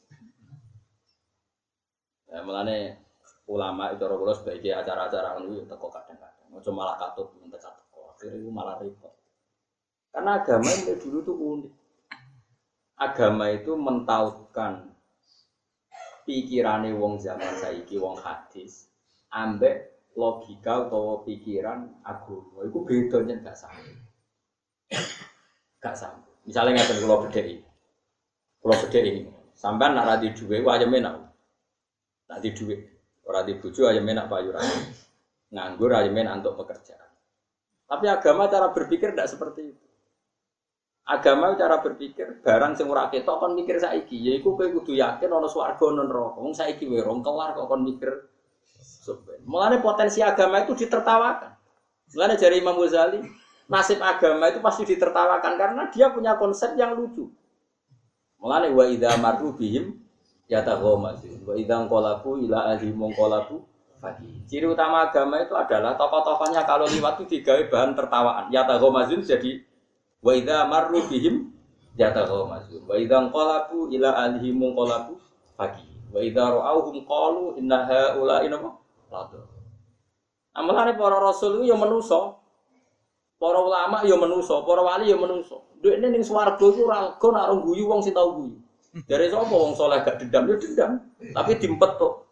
Ya mulane ulama itu orang kula sebagai acara-acara ngono yo teko kadang-kadang. Ojo malah katut minta teko. Akhirnya itu malah repot. Karena agama ini dulu tuh unik. Agama itu mentautkan pikirane wong zaman saiki wong hadis ambek logika atau pikiran agama itu bedanya gak sama gak sama misalnya beda ini kalau beda ini sampai nak radi duwe aja nanti duwe orang di buju aja menak payu nganggur aja menak untuk pekerjaan. Tapi agama cara berpikir tidak seperti itu. Agama cara berpikir barang sing ora ketok kon mikir saiki. Yaiku kowe kudu yakin ana swarga ana neraka. Wong saiki wae rong kelar kok kon mikir. Mulanya potensi agama itu ditertawakan. Mulanya dari Imam Ghazali, nasib agama itu pasti ditertawakan karena dia punya konsep yang lucu. Mulanya wa idza marru bihim yataghamazu wa idza qalabu ila ahli mongkolabu pagi. Ciri utama agama itu adalah tokoh-tokohnya kalau lewat itu digawe bahan tertawaan. Yataghamazun jadi wa idza marru bihim yataghamazun wa idza qalabu ila ahli mongkolabu pagi. Wa idza ra'awhum qalu inna haula'i Lado. Amalane para rasul itu ya menuso. Para ulama ya menuso, para wali ya menuso. Dekne ning swarga ora lega nak guyu wong sing tau guyu. Dari sapa wong soleh gak dendam ya dendam, tapi dimpet tok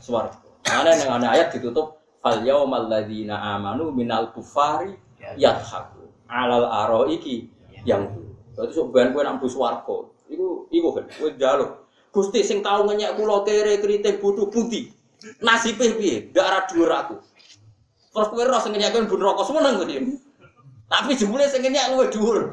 swarga. Mana yang ana ayat ditutup fal yaumal ladzina amanu minal kufari yadhaku alal aroiki yang Berarti sok ben kowe nang bus swarga. Iku iku kan kowe njaluk. Gusti sing tau ngenyek kula kere kriting butuh budi. Nasibnya piye? Gak ada dhuwur aku. Terus kowe roh sing nyekon bun rokok seneng kok Tapi jebule sing nyek luwih dhuwur.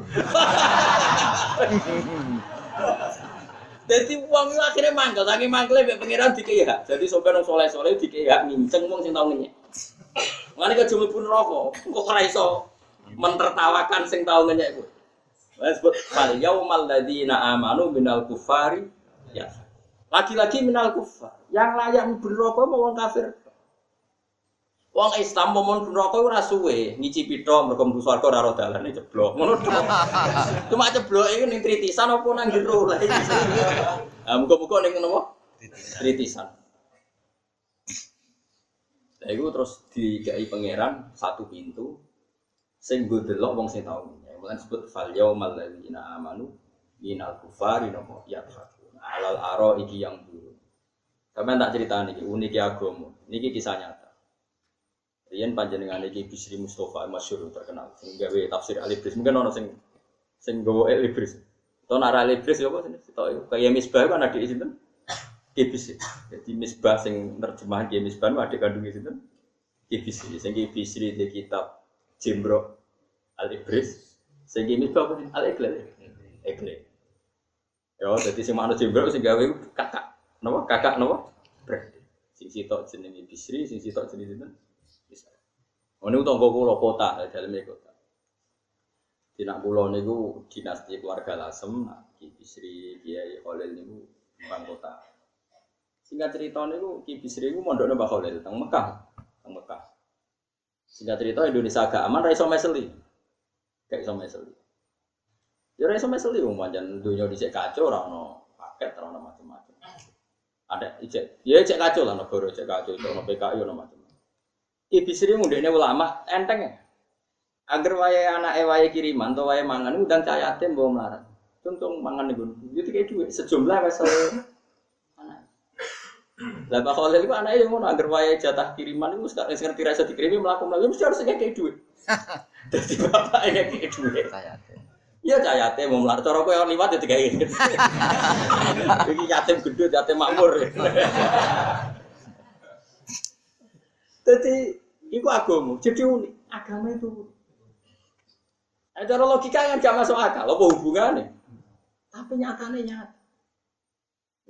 Jadi uang itu akhirnya mangkel, saking mangkel ya pengiran dikei hak. Jadi sampai nong soleh soleh dikei hak nginceng uang sing tau ngenyek. Mana ke jumlah pun rokok, kok ora iso mentertawakan sing ngenyek gue. Wes sebut fal yaumal ladzina amanu minal kufari ya. Lagi-lagi minal kufar. Yang layak berrokok mau wong kafir. Wong Islam mau mun neraka ora suwe, ngicipi tok mergo mlebu swarga ora ora dalane jeblok. Ngono tok. Cuma jeblok iku ning tritisan apa nang jero. Ah muga-muga ning napa? Tritisan. Lah iku terus dikai pangeran satu pintu sing nggo delok wong sing tau. Mulane disebut fal yaumal ladzina amanu minal kufari napa ya alal aro iki yang dulu. Sampai tak cerita nih, unik agama. Niki kisah nyata. Rian panjenengan iki Bisri Mustafa masyhur terkenal. Sehingga we tafsir Alibris mungkin orang sing sing gowo Alibris. Tahu nara Alibris ya apa sini? Tahu kayak misbah kan ada di sini. Kibis. Jadi misbah sing terjemahan kayak misbah ada kandung di sini. Kibis. Sing Bisri di kitab Jimbro Alibris. Sing misbah apa sih? Al-Iqlal. Iqlal. Ya, jadi si manusia jimbro sing gawe kakak, napa? Kakak napa? Berarti sing sitok jenenge Bisri, sing sitok jenenge sinten? Bisa. Oh niku tangga kula kota, daleme kota. Dina kula niku dinasti keluarga Lasem, Ki Bisri, Kiai Khalil niku bang kota. Singkat cerita niku Ki Bisri niku mondokne Mbah Khalil teng Mekah, teng Mekah. Singkat cerita Indonesia agak aman ra iso meseli. Kayak iso meseli. Ya ora iso meseli wong pancen dunya dhisik kacau ora ono paket ora ono macam-macam. Ada ijek, ya ijek kacau lah negara ijek kacau, ono PKI ono macam-macam. Ibu Sri mundine ulama enteng ya. Agar wae anak wae kiriman atau wae mangan undang cah yatim bawa melarat. Contoh mangan nih gue, jadi kayak duit sejumlah anak. Lah Pak Khalil itu anaknya yang ngono agar wae jatah kiriman itu sekarang ngerti rasa dikirimi melakukan melakukan mesti harus kayak duit. Jadi bapak kayak duit. Iya cah yatim mau melar cara kowe liwat ya digawe. Iki yatim gendut, yatim makmur. Jadi itu agama, jadi unik. Agama itu unik. Nah, cara logika yang gak masuk akal, apa hubungannya? Tapi nyatanya nyata.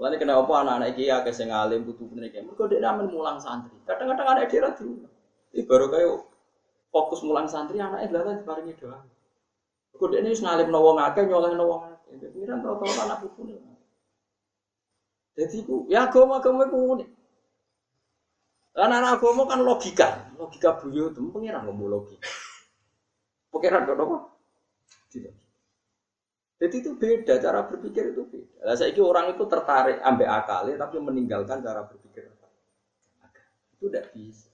Lalu kenapa anak-anak iki akeh sing alim butuh bener iki? Mergo dhek mulang santri. Kadang-kadang anak dia ra diulang. Iki baru kayak fokus mulang santri anaknya adalah diparingi doa. Mergo dhek ini wis ngalim wong akeh nyolehno wong akeh. Jadi kan tau-tau anak putune. Jadi ku ya agama-agama ku unik. Karena agama kan logika, logika buyo itu pengiran ngomong logika. Pengiran kok apa? Tidak. Jadi itu beda cara berpikir itu beda. Lah saiki orang itu tertarik ambek akalnya tapi meninggalkan cara berpikir Itu tidak bisa.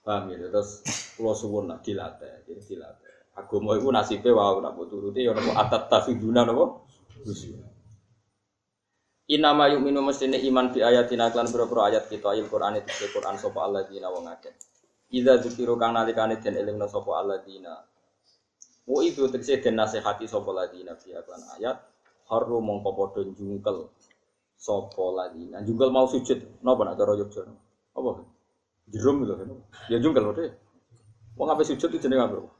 Paham ya? Terus pulau suwun nak dilatih, jadi dilatih. Agama itu nasibnya wow nak buat turuti ya nopo atat tafiduna nopo. Inama yuk minum mestine iman bi ayatina klan pira ayat kita ayat Quran itu Quran sapa alladzina wong akeh. Idza dzukiru kang nalikane den elingna sapa alladzina Wa itu tegese den nasihati sapa ladina fi aklan ayat haru mongko padha jungkel sapa ladina. Jungkel mau sujud napa nak cara Yogya? Apa? Jerum lho. Ya jungkel wae. Wong ape sujud itu jenenge apa?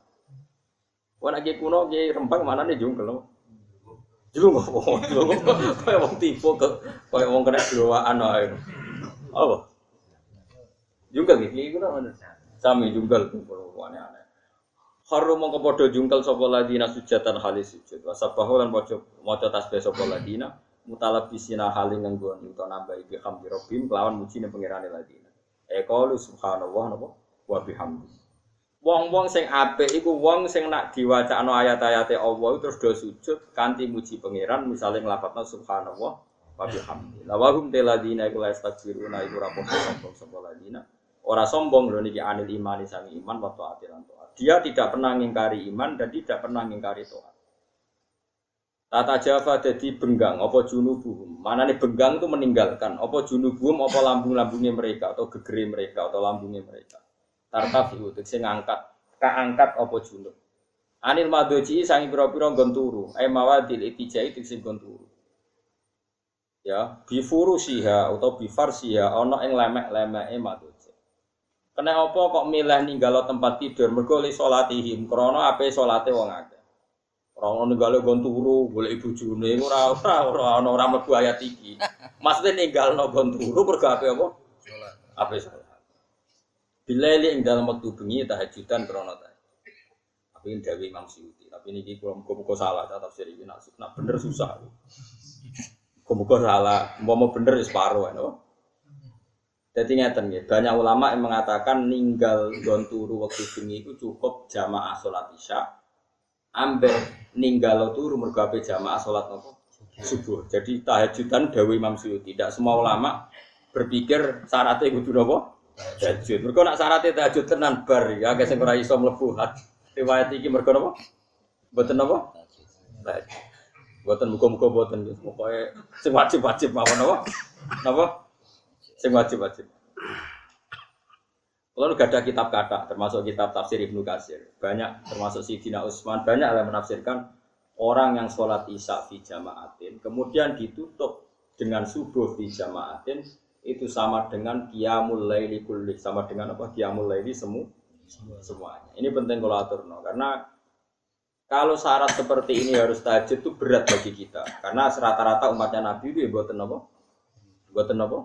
Wong nek kuno ki rempang mana nih jungkel Jelung kok, jelung kaya wong tipu ke, kaya wong kena doaan ae. Apa? Jungkel iki, iki mana? Sami jungkel, aneh-aneh. Haru mongko padha jungkel sapa ladina sujatan halis sujud. Wa sabahu lan maca maca tasbih sapa ladina mutalabisina haling nganggo utawa nambahi bi hamdi rabbim kelawan muji ning pangerane ladina. E qalu subhanallah napa wa bihamdi. Wong-wong sing apik iku wong sing nak diwacakno ayat-ayate Allah terus do sujud kanthi muji pangeran misale nglafadzna subhanallah wa bihamdi. La wahum teladina iku la istakbiruna iku ra sombong sapa ladina. Ora sombong lho niki anil imani sangi iman wa taati lan dia tidak pernah mengingkari iman dan tidak pernah mengingkari Tuhan. Tata Java jadi benggang, apa junubuhum. Mana nih benggang itu meninggalkan, apa junubuhum, apa lambung-lambungnya mereka, atau gegeri mereka, atau lambungnya mereka. Tartaf itu, saya ngangkat, kaangkat apa junub. Anil madoji sangi piro-piro gonturu, eh mawadil itijai itu sing gonturu. Ya, bifuru siha atau bifar siha, ono yang lemek-lemek eh madoji. Kena apa kok milih ninggalo tempat tidur mergo li salatihim krana ape salate wong akeh. Ora ono ninggalo gon turu golek bojone ora ora ora ono ora mlebu ayat iki. Maksude ninggalno gon turu mergo ape apa? Salat. Ape salat. Bilali ing dalam waktu bengi tahajudan krana ta. Tapi ini Dewi Imam Syuuti. Tapi ini kula muga-muga salah tafsir iki nak bener susah. Muga-muga salah, mau bener ya separuh ya, jadi ngeten ya, banyak ulama yang mengatakan ninggal gon turu waktu bengi itu cukup jamaah sholat isya, ambil ninggal turu mergabe jamaah sholat nopo subuh. Jadi tahajudan dawi Imam Suyuti. Tidak semua ulama berpikir syaratnya itu nopo tahajud. Mereka nak syaratnya tahajud tenan bar ya, kayak sing ora iso mlebu riwayat iki mereka nopo, Mboten nopo? Tahajud. Mboten muga-muga mboten pokoke sing wajib-wajib mawon nopo? Napa? Sing wajib-wajib. Kalau gak ada kitab kata, termasuk kitab tafsir Ibnu Kasir, banyak termasuk Sidina Utsman, banyak yang menafsirkan orang yang sholat isya di jamaatin, kemudian ditutup dengan subuh di jamaatin, itu sama dengan kiamul laili kulli, sama dengan apa? Kiamul laili semu semuanya. Ini penting kalau atur, no. karena kalau syarat seperti ini harus tahajud itu berat bagi kita, karena rata-rata umatnya Nabi itu ya buatan apa? Buatan apa?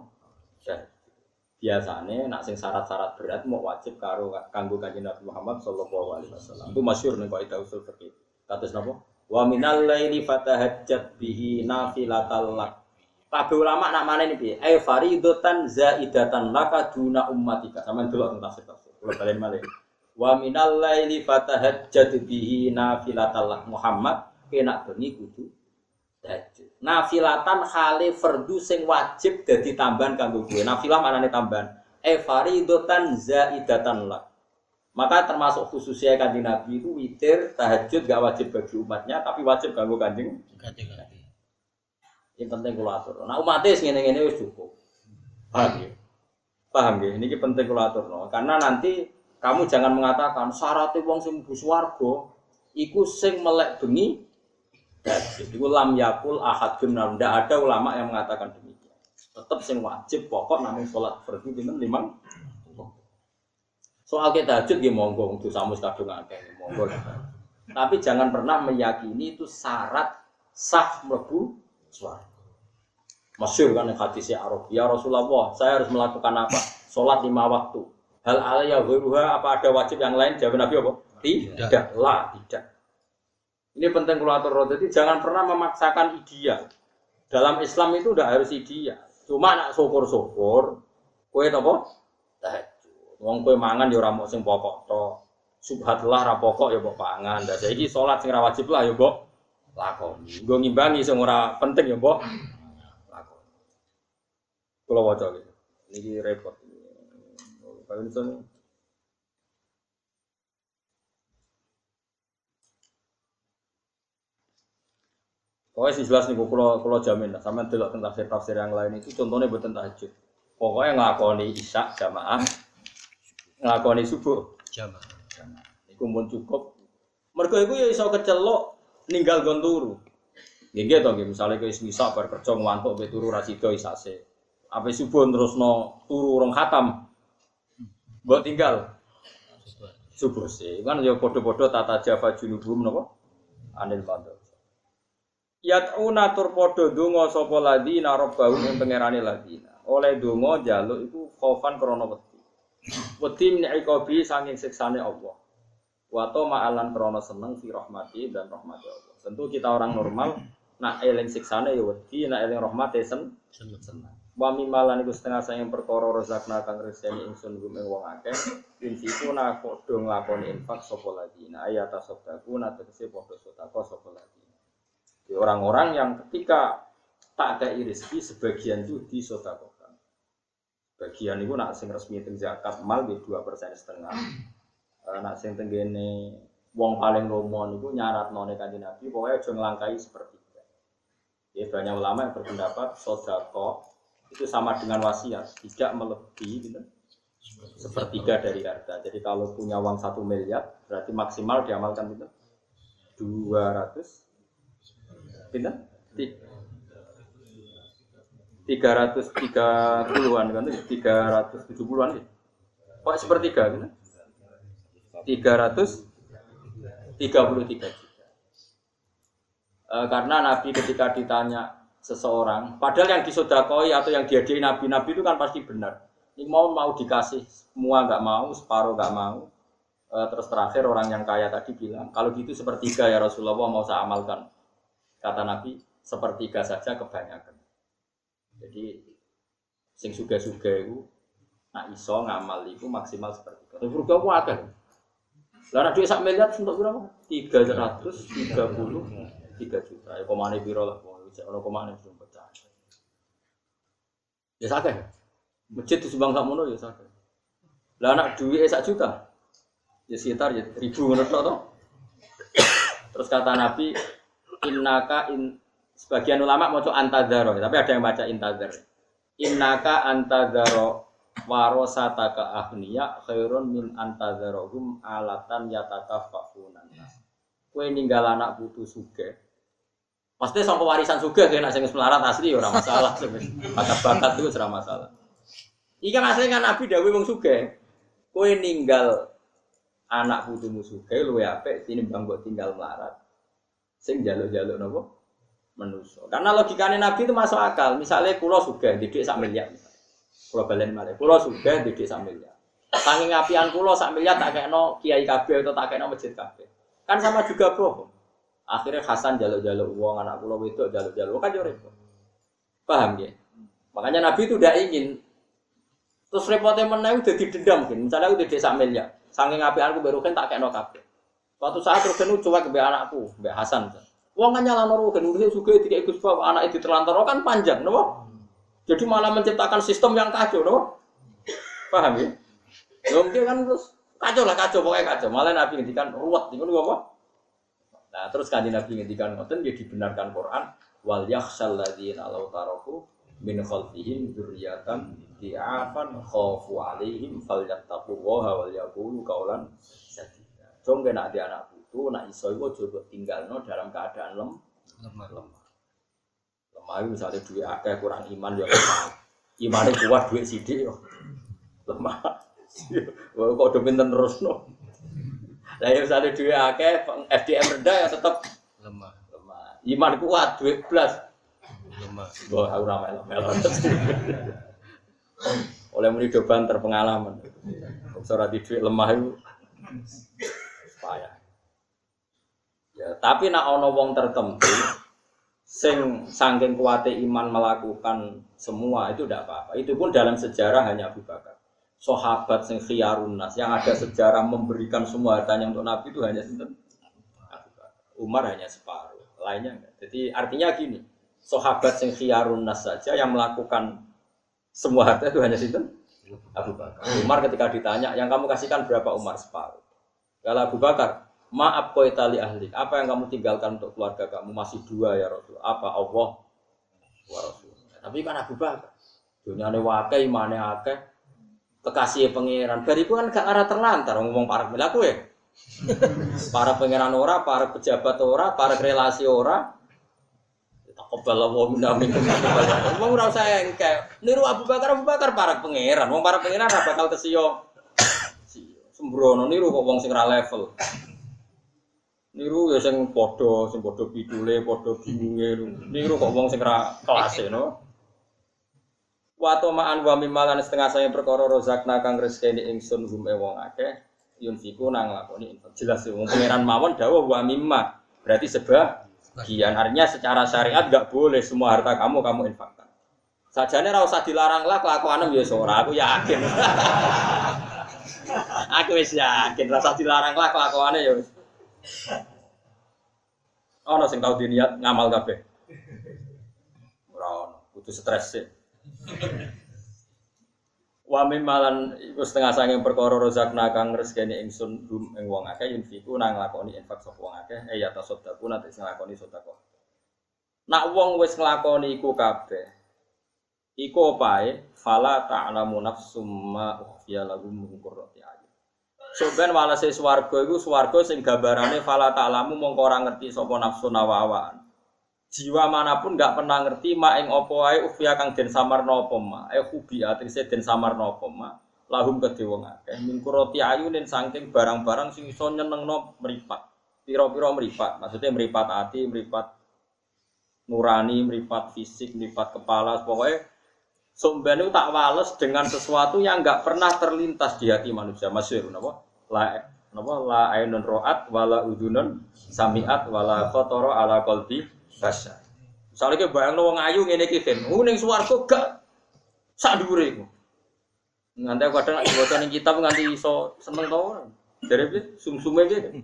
biasanya nak sing syarat-syarat berat mau wajib karo kanggo kanjeng Nabi Muhammad sallallahu alaihi wasallam. Itu masyhur ning kaidah usul fikih. Kados napa? Wa minal laili fatahajjat bihi nafilatal lak. Kabeh ulama nak mana ini piye? Ai faridatan zaidatan laka duna ummatika. Sampeyan delok teng tafsir. Kula balen malih. Wa minal laili fatahajjat bihi nafilatal lak Muhammad kena bengi kudu tahajud. Nafilatan khali fardu sing wajib dadi tambahan kanggo kowe. Nafilah manane tambahan. E faridotan zaidatan lah. Maka termasuk khususnya kanjeng Nabi itu witir tahajud gak wajib bagi umatnya tapi wajib kanggo kanjeng kanjeng. Yang penting kula atur. Nah umatnya ngene-ngene wis cukup. Paham ya? Paham ya? Ini penting kula atur no. Karena nanti kamu jangan mengatakan syaratnya wong sing mlebu swarga iku sing melek bengi tahajud. Iku lam yakul ahad benar. Tidak ada ulama yang mengatakan demikian. Tetap sing wajib pokok namung sholat fardu pinten limang. Soal kita tahajud nggih monggo untuk samus kadung akeh monggo. Tapi jangan pernah meyakini itu syarat sah mlebu swarga. Masyur kan yang hadisnya Arab. Ya Rasulullah, saya harus melakukan apa? Sholat lima waktu. Hal alaya ghairuha apa ada wajib yang lain? Jawab Nabi apa? Tidak. Lah, tidak. Ini penting kulatur Jadi jangan pernah memaksakan ideal. Dalam Islam itu udah harus ideal. Cuma nak syukur-syukur, kue apa? Tahajud. Wong kue mangan ya ora sing pokok to. Subhatullah ra pokok ya mbok pangan. Lah saiki salat sing ra wajib lah ya mbok lakoni. Nggo ngimbangi sing ora penting ya mbok kalau wajah gitu. Ini repot. Kalau misalnya Pokoknya sih jelas nih, kalau kalau jamin lah, sama delok tentang tafsir tafsir yang lain itu contohnya buat tahajud. Pokoknya ngelakoni isya jamaah, ngelakoni subuh jamaah. Iku pun cukup. Mereka itu ya iso kecelok ninggal gonturu. Gini gitu, misalnya kayak misal berkerja ngantuk beturu rasido isase apa subuh terus no turu orang khatam buat tinggal. Subuh sih. Kan ya podo-podo tata java junubum nopo anil mando Yat'una tur podo dungo sopo ladina robbahum yang pengerani ladina. Oleh dungo jaluk itu khofan krono wedi. Wedi min'ikobi sanging siksane Allah wato ma'alan krono seneng fi rahmati dan rahmati Allah tentu kita orang normal nak eling siksane ya wedi nak eling rahmati sen seneng Wa mimalan iku setengah sayang perkara rezakna kang reseni ingsun gum ing wong akeh insiku na padha nglakoni infak sapa ladina ayat tasaddaku na tegese padha sedekah sapa ladina. Orang-orang yang ketika tak ada rezeki sebagian itu disedekahkan. Bagian itu nak sing resmi teng zakat mal di dua persen setengah. Eh, nak sing tenggene wong paling lomo niku nyarat none kanjeng Nabi pokoknya aja nglangkai seperti itu. Ya banyak ulama yang berpendapat sodako itu sama dengan wasiat, tidak melebihi gitu, sepertiga dari harta. Jadi kalau punya uang satu miliar, berarti maksimal diamalkan itu dua ratus, gitu, tiga ratus tiga puluhan kan, tiga ratus tujuh puluhan gitu. Kok sepertiga gitu? Tiga ratus tiga puluh tiga juta. E, karena Nabi ketika ditanya seseorang, padahal yang disodakoi atau yang diadai nabi-nabi itu kan pasti benar. Ini mau mau dikasih semua nggak mau, separuh nggak mau. E, terus terakhir orang yang kaya tadi bilang, kalau gitu sepertiga ya Rasulullah mau saya amalkan. Kata Nabi, sepertiga saja kebanyakan. Jadi sing suga-suga itu nak iso ngamal itu maksimal sepertiga. Tapi surga akan. Lalu duit sak miliar untuk berapa? Tiga ratus tiga puluh tiga juta. Ya komane biro lah. Cek ono ke mana belum pecah. Ya sakit. Masjid di Subang Sakmono ya sakit. Lah anak duit sak juta. Ya sekitar ya ribu menurut lo Terus kata Nabi, innaka in sebagian ulama mau antadaro, tapi ada yang baca intadar. Innaka antadaro warosataka ahniya khairun min antadarohum alatan yataka fakunan. Kue ninggal anak putu suge, Pasti sama warisan kayak nasi melarat asli orang masalah. Bakat bakat itu serah masalah. Ikan asli kan Nabi Dawi wong suge. Kue ninggal anak putumu suge lu ya pe ini bang buat tinggal melarat. Sing jaluk jaluk nopo menuso. Karena logikanya Nabi itu masuk akal. Misalnya pulau suge didik sak miliar. Pulau balen malah. Pulau suge didik sak miliar. Saking apian pulau sak miliar tak kayak no kiai kabeh atau tak kayak no masjid kabeh. Kan sama juga bohong. Akhirnya Hasan jaluk-jaluk uang anak pulau itu jaluk-jaluk kan repot. Paham ya? Makanya Nabi itu tidak ingin. Terus repotnya mana udah didendam kan. Misalnya udah desa miliar. Saking api aku baru kan tak kayak no kafe. Suatu saat terus kan cuek ke anakku, Mbak Hasan. Uang kan nyala kan udah juga tiga ikut sebab anak itu terlantar kan panjang, no? Jadi malah menciptakan sistem yang kacau, no? Paham ya? Ya mungkin kan terus kacau lah kacau pokoknya kacau. Malah Nabi ngendikan ruwet, itu apa? Nah, terus kanjeng Nabi ngendikan ngoten dia dibenarkan Quran wal yakhshal ladzina law taraku min khalfihim dzurriyyatan di'afan khafu alaihim falyattaqullaha wal yaqulu qaulan sadida. Jong kena di anak putu itu nak iso iku aja tinggalno dalam keadaan lem Lemah. lemah. Lemah misalnya duit akeh kurang iman ya lemah. Imane kuat duit sidik yo lemah. Wah kok udah pinter terus no. Lah ya misalnya duit akeh FDM rendah ya tetap Lemah. lemah. Iman kuat duit plus. Lemah. Wah aku ramai melo Oleh muni do banter pengalaman. Ora di duit lemah itu payah. Ya, tapi nak ono wong tertentu sing saking kuate iman melakukan semua itu tidak apa-apa. Itu pun dalam sejarah hanya Abu Bakar. Sahabat sing khiyarun nas yang ada sejarah memberikan semua hartanya untuk Nabi itu hanya sinten? Abu Bakar. Umar hanya separuh, lainnya enggak. Jadi artinya gini, sahabat sing khiyarun nas saja yang melakukan semua harta itu hanya sinten? Abu Bakar. Umar ketika ditanya, yang kamu kasihkan berapa Umar separuh? Kalau Abu Bakar, maaf kau tali ahli. Apa yang kamu tinggalkan untuk keluarga kamu? Masih dua ya Rasul. Apa Allah? Wa Rasul. Tapi kan Abu Bakar. Dunia ini wakai, imane akeh. Kekasih pangeran. Bariku kan gak arah terlantar. Ngomong para pelaku ya. Para pangeran ora, para pejabat ora, para relasi ora. Takobal wa minna minkum. Wong ora usah engke. Niru Abu Bakar Abu Bakar para pangeran. Wong para pangeran ora bakal kesiyo. Sembrono niru kok wong sing ra level. Niru ya sing padha, sing padha pidule, padha bingunge. Niru kok wong sing ra kelase no. Wa ma'an wa mimalan setengah saya perkara rozakna kang rezekine ingsun hum e wong akeh yunfiku nang lakoni. Jelas ya wong pangeran mawon dawuh wa mimma. Berarti sebagian artinya secara syariat enggak boleh semua harta kamu kamu infakkan. Sajane ora usah dilarang lah kelakuanem ya ora aku yakin. aku wis yakin rasa dilarang lah kelakuannya ya wis. Ono sing tau diniat ngamal kabeh. Ora kudu stres sih. Wa mimalan iku setengah sanging perkara rozakna kang rezekine ingsun dum ing wong akeh yunfiku nang lakoni infak sapa wong akeh eh ya tasaddaku nanti sing lakoni sedekah. Nak wong wis nglakoni iku kabeh. Iku opae fala ta'lamu nafsum ma ukhfiya lahum min qurrati. Soben walase swarga iku swarga sing gambarane fala ta'lamu mongko ora ngerti sapa nafsu nawawaan. Jiwa mana pun nggak pernah ngerti ma ing apa wae ukhfiya kang den samarna apa ma. Eh hubi atrise den samarna apa ma. Lahum kedhe wong akeh qurrati ayunin saking barang-barang sing iso nyenengno mripat. Pira-pira mripat, maksudnya mripat ati, mripat nurani, mripat fisik, mripat kepala, pokoknya Sumben itu tak wales dengan sesuatu yang nggak pernah terlintas di hati manusia. Masyur, napa? La, napa? La ainun ro'at, wala udunun samiat, wala khotoro ala kolbi basya. Misalnya ke bayang wong ayu ngene iki kan, ning swarga gak sak dhuwure iku. Nganti aku kadang diwaca ning kitab nganti iso seneng to ora. Dari piye? Sumsume piye?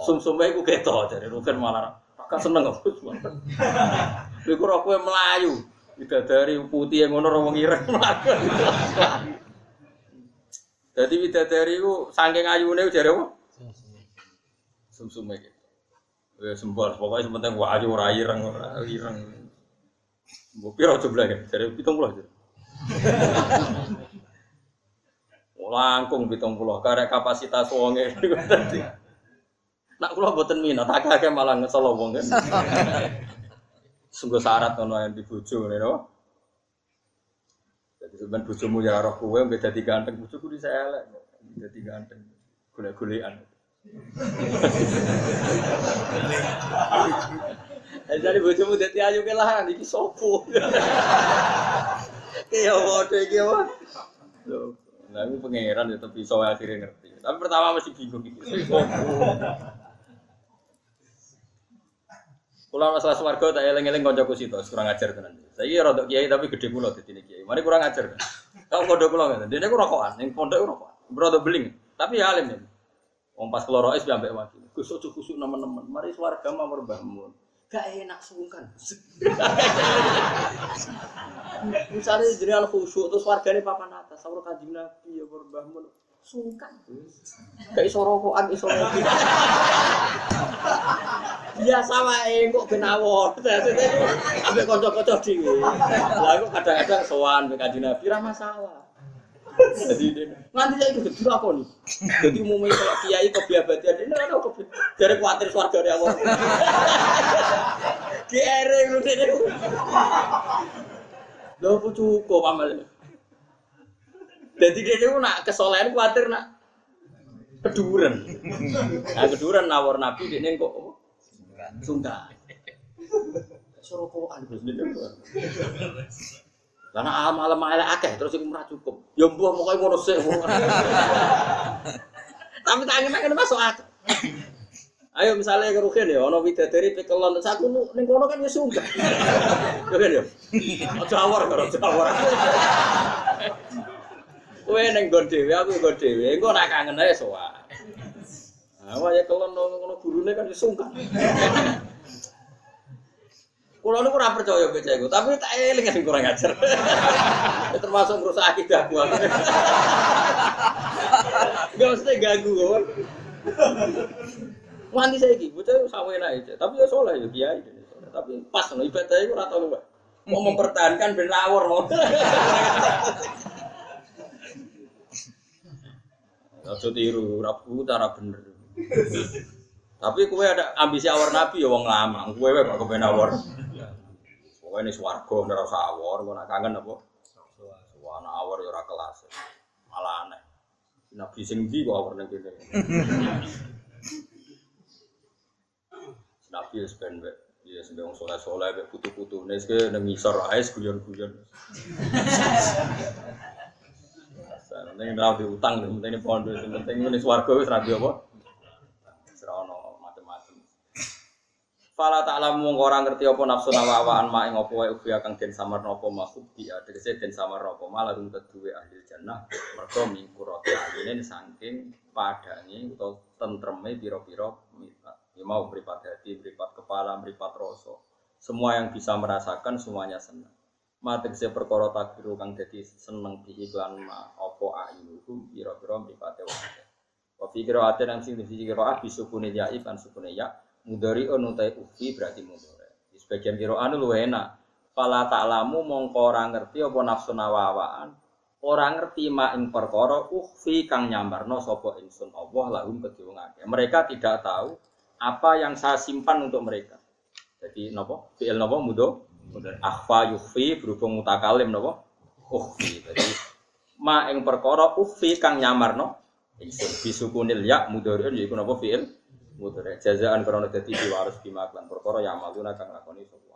Sumsume iku keto dari rugen malah kakak seneng aku. Lha kok kowe melayu. Bidadari putih yang ngono wong ireng. Jadi bidadari ku saking ayune jare apa? Sumsume iki. Ya sembol pokoke sementing wa ayu ora ireng ora ireng. Mbok jumlah kan? Jare 70 aja. Langkung 70 karek kapasitas wonge dadi. Nak kula boten minat, akeh malah ngesel wong kan. Sungguh syarat ono yang dibujuk nih no. Jadi sebenarnya bujumu ya roh kue beda tiga ganteng bujuku di saya elek, tiga ganteng, gule gulean. Jadi bujumu jadi ayu kelah iki sopo. Iya bodoh iki apa? Nah, ini pangeran ya tapi so akhirnya ngerti. Tapi pertama masih bingung. Sopo. Kula masalah swarga tak eling-eling kancaku situ, kurang ajar tenan. Saiki rada kiai tapi gede kula dadi kiai. Mari kurang ajar. Kau pondok kula ngene. Dene ku rokokan, ning pondok rokokan. Rada beling, tapi ya alim. Wong pas kula rois ambek wakil. Gus ojo kusuk nemen-nemen. Mari swarga mamur mbahmu. Gak enak sungkan. Misalnya jenengan khusyuk terus wargane papan atas, sawur kanjeng Nabi ya. Sungkan. Gak iso rokokan, iso ngopi. biasa wae kok ben awon. Ambek kanca-kanca dhewe. Lah kok kadang-kadang sowan mbek Kanjeng Nabi ra masalah. Jadi dia- nanti saya ikut dulu apa nih? Jadi umumnya kalau kiai kebiabadian ini ada kebi dari khawatir keluarga dia apa? Kere lu deh. Lo cukup amal. Jadi dia itu nak kesolehan khawatir nak keduren. Nah keduren nawar nabi dia kok apa? Sungkan. Sorokoan Gus. Karena malam malam akeh terus iku ora cukup. Ya mbuh pokoke ngono sik. Tapi tangan tangan masuk akal. Ayo misalnya ke Rukin ya, ono widadari pekelon, terus aku ning kono kan ya sungkan. Kan ya? Aja awar karo awar. Kowe ning nggon dhewe, aku nggon dhewe, engko nak kangen ae sowan. Nah, ya kelon ngono gurune kan ya sungkan. Kulo niku ora percaya mbek iku, tapi tak eling sing kurang ajar. Ya termasuk ngrusak akidah gua. Gak mesti ganggu kok. Wanti saiki bocah sawe aja, tapi ya soleh ya kiai. Tapi pas no ibadah iku ora tau luwih. Mau mempertahankan ben lawor Aja tiru, ora bu cara bener. Tapi kue ada ambisi awar nabi ya wong lama. Kue wae kok kepen awar. Pokoknya ini swarga ora usah awar, nak kangen apa? Wana awar ya ora kelas. Malah aneh. Nabi sing ndi kok awar ning kene. Nabi wis ben wae. Iya sing wong soleh-soleh mek putu-putune wis ke nang ngisor ae guyon-guyon. Penting ora diutang, penting pondok, penting ini swarga wis ra di apa? Serono macam-macam. Fala ta'lamu mung ora ngerti apa nafsu nawawaan ma ing apa wae ubi kang den samar napa makhluk bi tegese den samar napa malah rum keduwe ahli jannah mergo mingkurate aline saking padange utawa tentreme pira-pira. Ya mau mripat hati, mripat kepala, mripat rasa. Semua yang bisa merasakan semuanya senang. Mati se perkara takdiru kang dadi seneng bi iklan ma apa ayuhum pira-pira mripate wong akeh. Wa fi qira'atin nang sing fi qira'ah bisukune ya kan sukune ya mudari unutai ufi berarti mudore. Di sebagian qira'ah lu enak. Fala ta'lamu mongko ora ngerti apa nafsu nawawaan. Ora ngerti ma ing perkara ukhfi kang nyamarno sapa ingsun Allah lahum kedhe wong. Mereka tidak tahu apa yang saya simpan untuk mereka. Jadi napa? Fi'il napa mudo? Mudhari. Akhfa yukhfi berhubung mutakalim napa? Ukhfi. Jadi ma ing perkara ukhfi kang nyamarno ingsun bisukunil ya mudhari'un yaiku napa fi'il mudhari. Jazaan karena dadi diwaris bima lan perkara ya maluna kang lakoni sapa